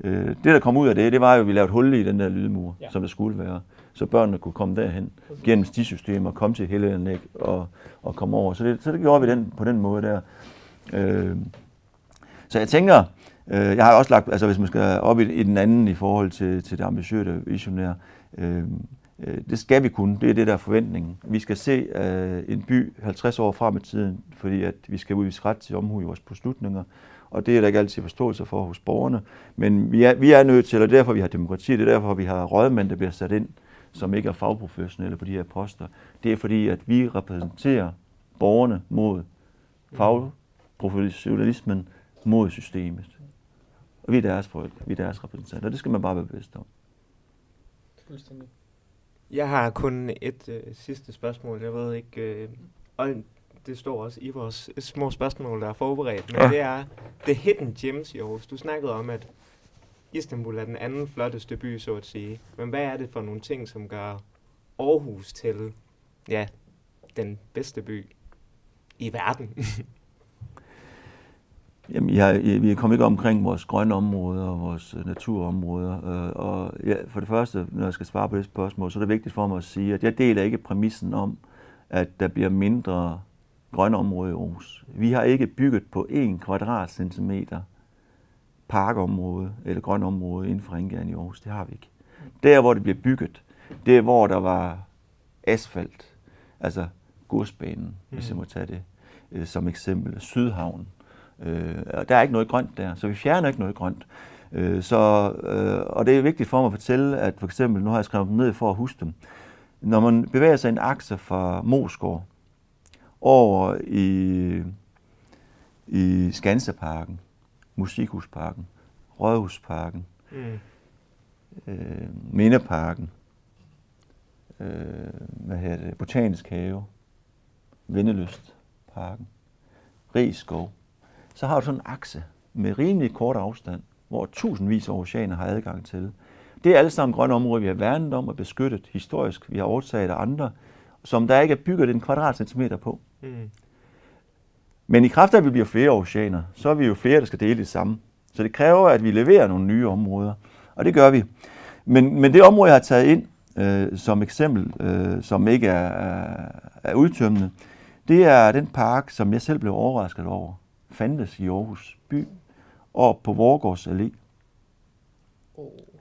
Øh, Det, der kom ud af det, det var jo, at vi lavede hul i den der lydmur, Ja. ja. som der skulle være. Så børnene kunne komme derhen gennem stisystemer, komme til Hellenæk og, og komme over. Så det, så det gjorde vi den, på den måde der. Øh, Så jeg tænker, øh, jeg har også lagt, altså hvis man skal op i, i den anden i forhold til, til det ambitiøse visionære, øh, øh, det skal vi kunne. Det er det, der er forventningen. Vi skal se øh, en by 50 år frem i tiden, fordi at vi skal udvise ret til omhu i vores beslutninger. Og det er der ikke altid forståelse for hos borgerne. Men vi er, vi er nødt til, og derfor vi har demokrati, det er derfor vi har rådmænd, der bliver sat ind, som ikke er fagprofessionelle på de her poster. Det er fordi, at vi repræsenterer borgerne mod fagprofessionalismen, mod systemet. Og vi er deres folk, vi er deres repræsentanter, og det skal man bare være bevidst om. Fuldstændig. Jeg har kun et øh, sidste spørgsmål. Jeg ved ikke, øh, og det står også i vores små spørgsmål, der er forberedt, men Ja. det er The Hidden Gems i Aarhus. Du snakkede om, at Istanbul er den anden flotteste by, så at sige. Men hvad er det for nogle ting, som gør Aarhus til ja, den bedste by i verden? Jamen, jeg, jeg, vi er kommet ikke omkring vores grønne områder og vores øh, naturområder. Øh, og ja, for det første, når jeg skal svare på det spørgsmål, så er det vigtigt for mig at sige, at jeg deler ikke præmissen om, at der bliver mindre grønne områder i Aarhus. Vi har ikke bygget på 1 kvadratcentimeter parkområde eller grønt område inden for Ringgærden i Aarhus. Det har vi ikke. Der, hvor det bliver bygget, det er, hvor der var asfalt. Altså godsbanen, hvis jeg må tage det øh, som eksempel. Sydhavn. Øh, og der er ikke noget grønt der, så vi fjerner ikke noget grønt. Øh, så, øh, og det er vigtigt for mig at fortælle, at for eksempel, nu har jeg skrevet dem ned for at huske dem, når man bevæger sig en akse fra Mosgård over i, i Skanseparken, Musikhusparken, Rådhusparken, Mm. øh, Mindeparken, øh, hvad hedder det, Botanisk Have, Vindeløstparken, Rigskov, så har du sådan en akse med rimelig kort afstand, hvor tusindvis af oceaner har adgang til. Det er alle sammen grønne områder, vi har værnet om og beskyttet historisk. Vi har overtaget af andre, som der ikke er bygget en kvadratcentimeter på. Mm. Men i kraft af, at vi bliver flere oceaner, så er vi jo flere, der skal dele det samme. Så det kræver, at vi leverer nogle nye områder, og det gør vi. Men, men det område, jeg har taget ind, øh, som eksempel, øh, som ikke er, er, er udtømmende, det er den park, som jeg selv blev overrasket over, fandtes i Aarhus by, og på Vorgårds Allé.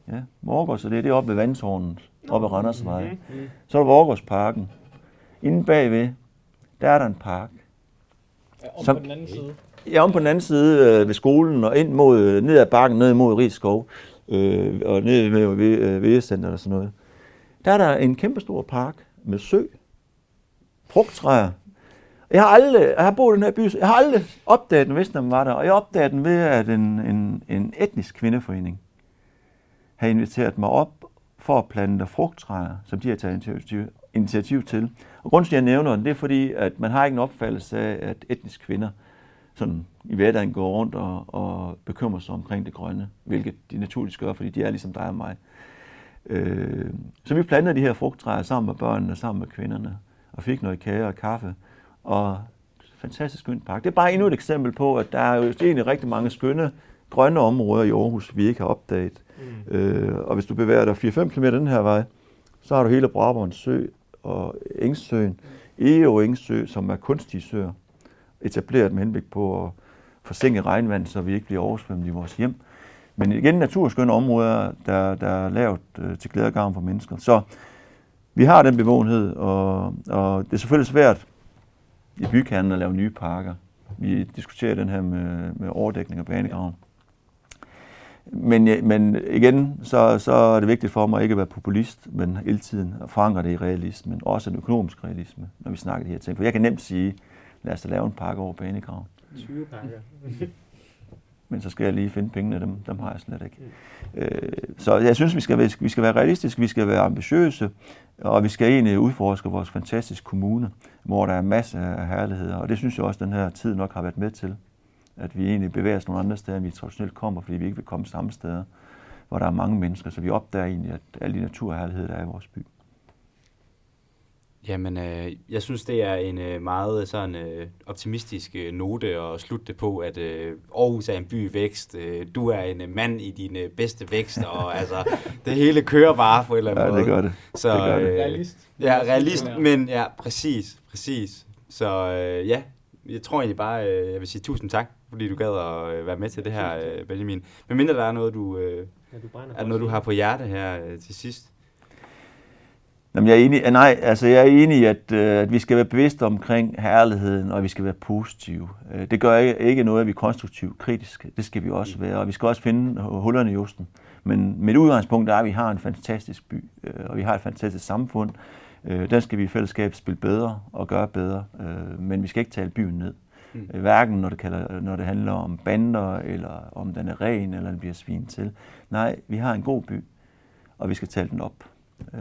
Ja, Vorgårds Allé, det er oppe ved Vandtårnet, oppe ved Randersvej. Mhm. Så er der Vorgårdsparken. Inde bagved, der er der en park. Om Som- på den anden side. Ja, om på den anden side øh, ved skolen og ind mod, øh, ned ad bakken, ned mod Rigskov, øh, og ned ved ved, øh, Vejecenter og sådan noget. Der er der en kæmpestor park med sø, frugttræer. Jeg har aldrig, jeg har boet i den her by, jeg har aldrig opdaget den, hvis den var der, og jeg opdagede den ved, at en, en, en etnisk kvindeforening har inviteret mig op for at plante frugttræer, som de har taget initiativ, initiativ til. Og grunden til, at jeg nævner den, det er fordi, at man har ikke en opfattelse af, at etnisk kvinder sådan i hverdagen går rundt og, og bekymrer sig omkring det grønne, hvilket de naturligvis gør, fordi de er ligesom dig og mig. Øh, så vi plantede de her frugttræer sammen med børnene, sammen med kvinderne, og fik noget kage og kaffe, og fantastisk skønt park. Det er bare endnu et eksempel på, at der er jo egentlig rigtig mange skønne grønne områder i Aarhus, vi ikke har opdaget. Mm. Øh, og hvis du bevæger dig 4-5 km den her vej, så har du hele Brabrand Sø og Engsøen, Eo Engsø, som er kunstige søer, etableret med henblik på at forsinke regnvand, så vi ikke bliver oversvømmet i vores hjem. Men igen naturskønne områder, der, der er lavet øh, til glæde og gavn for mennesker. Så vi har den bevågenhed, og, og det er selvfølgelig svært i bykernen at lave nye parker. Vi diskuterer den her med, med overdækning og banegraven. Men, men igen, så, så er det vigtigt for mig ikke at være populist, men hele tiden at forankre det i realisme, også en økonomisk realisme, når vi snakker de her ting. For jeg kan nemt sige, lad os da lave en pakke over banegraven. 20 pakker. Men så skal jeg lige finde pengene, dem, dem har jeg slet ikke. Øh, så jeg synes, vi skal, være, vi skal være realistiske, vi skal være ambitiøse, og vi skal egentlig udforske vores fantastiske kommune, hvor der er masser af herligheder. Og det synes jeg også, den her tid nok har været med til. At vi egentlig bevæger os nogle andre steder, end vi traditionelt kommer, fordi vi ikke vil komme samme steder, hvor der er mange mennesker. Så vi opdager egentlig, at alle de naturherligheder, der er i vores by. Jamen, øh, jeg synes, det er en øh, meget sådan øh, optimistisk øh, note at slutte det på, at øh, Aarhus er en by i vækst. Øh, du er en øh, mand i din øh, bedste vækst, og altså, det hele kører bare på en eller anden Ja, måde. det gør det. Så, Det gør det. øh, Realist. Ja, realist, men ja, præcis, præcis. Så øh, ja, jeg tror egentlig bare, øh, jeg vil sige tusind tak, fordi du gad at øh, være med til det her, øh, Benjamin. Men mindre der er noget, du, øh, Ja, du er noget, du har på hjerte her til sidst. Jamen, jeg er enig, nej, altså jeg er enig i, at, at vi skal være bevidste omkring herligheden, og vi skal være positive. Det gør ikke, ikke noget, at vi er konstruktivt kritiske. Det skal vi også være, og vi skal også finde hullerne i osten. Men mit udgangspunkt er, at vi har en fantastisk by, og vi har et fantastisk samfund. Den skal vi i fællesskab spille bedre og gøre bedre, men vi skal ikke tale byen ned. Mm. Øh, Hverken når det, kalder, når det handler om bander, eller om den er ren, eller den bliver svin til. Nej, vi har en god by, og vi skal tale den op. Øh,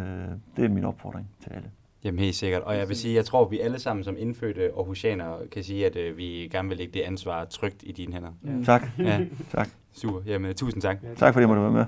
det er min opfordring til alle. Jamen helt sikkert. Og jeg vil sige, jeg tror, at vi alle sammen som indfødte Aarhusianere kan sige, at øh, vi gerne vil lægge det ansvar trygt i dine hænder. Ja. Tak. Ja, tak. super. Jamen tusind tak. Ja, Tak fordi jeg måtte være med.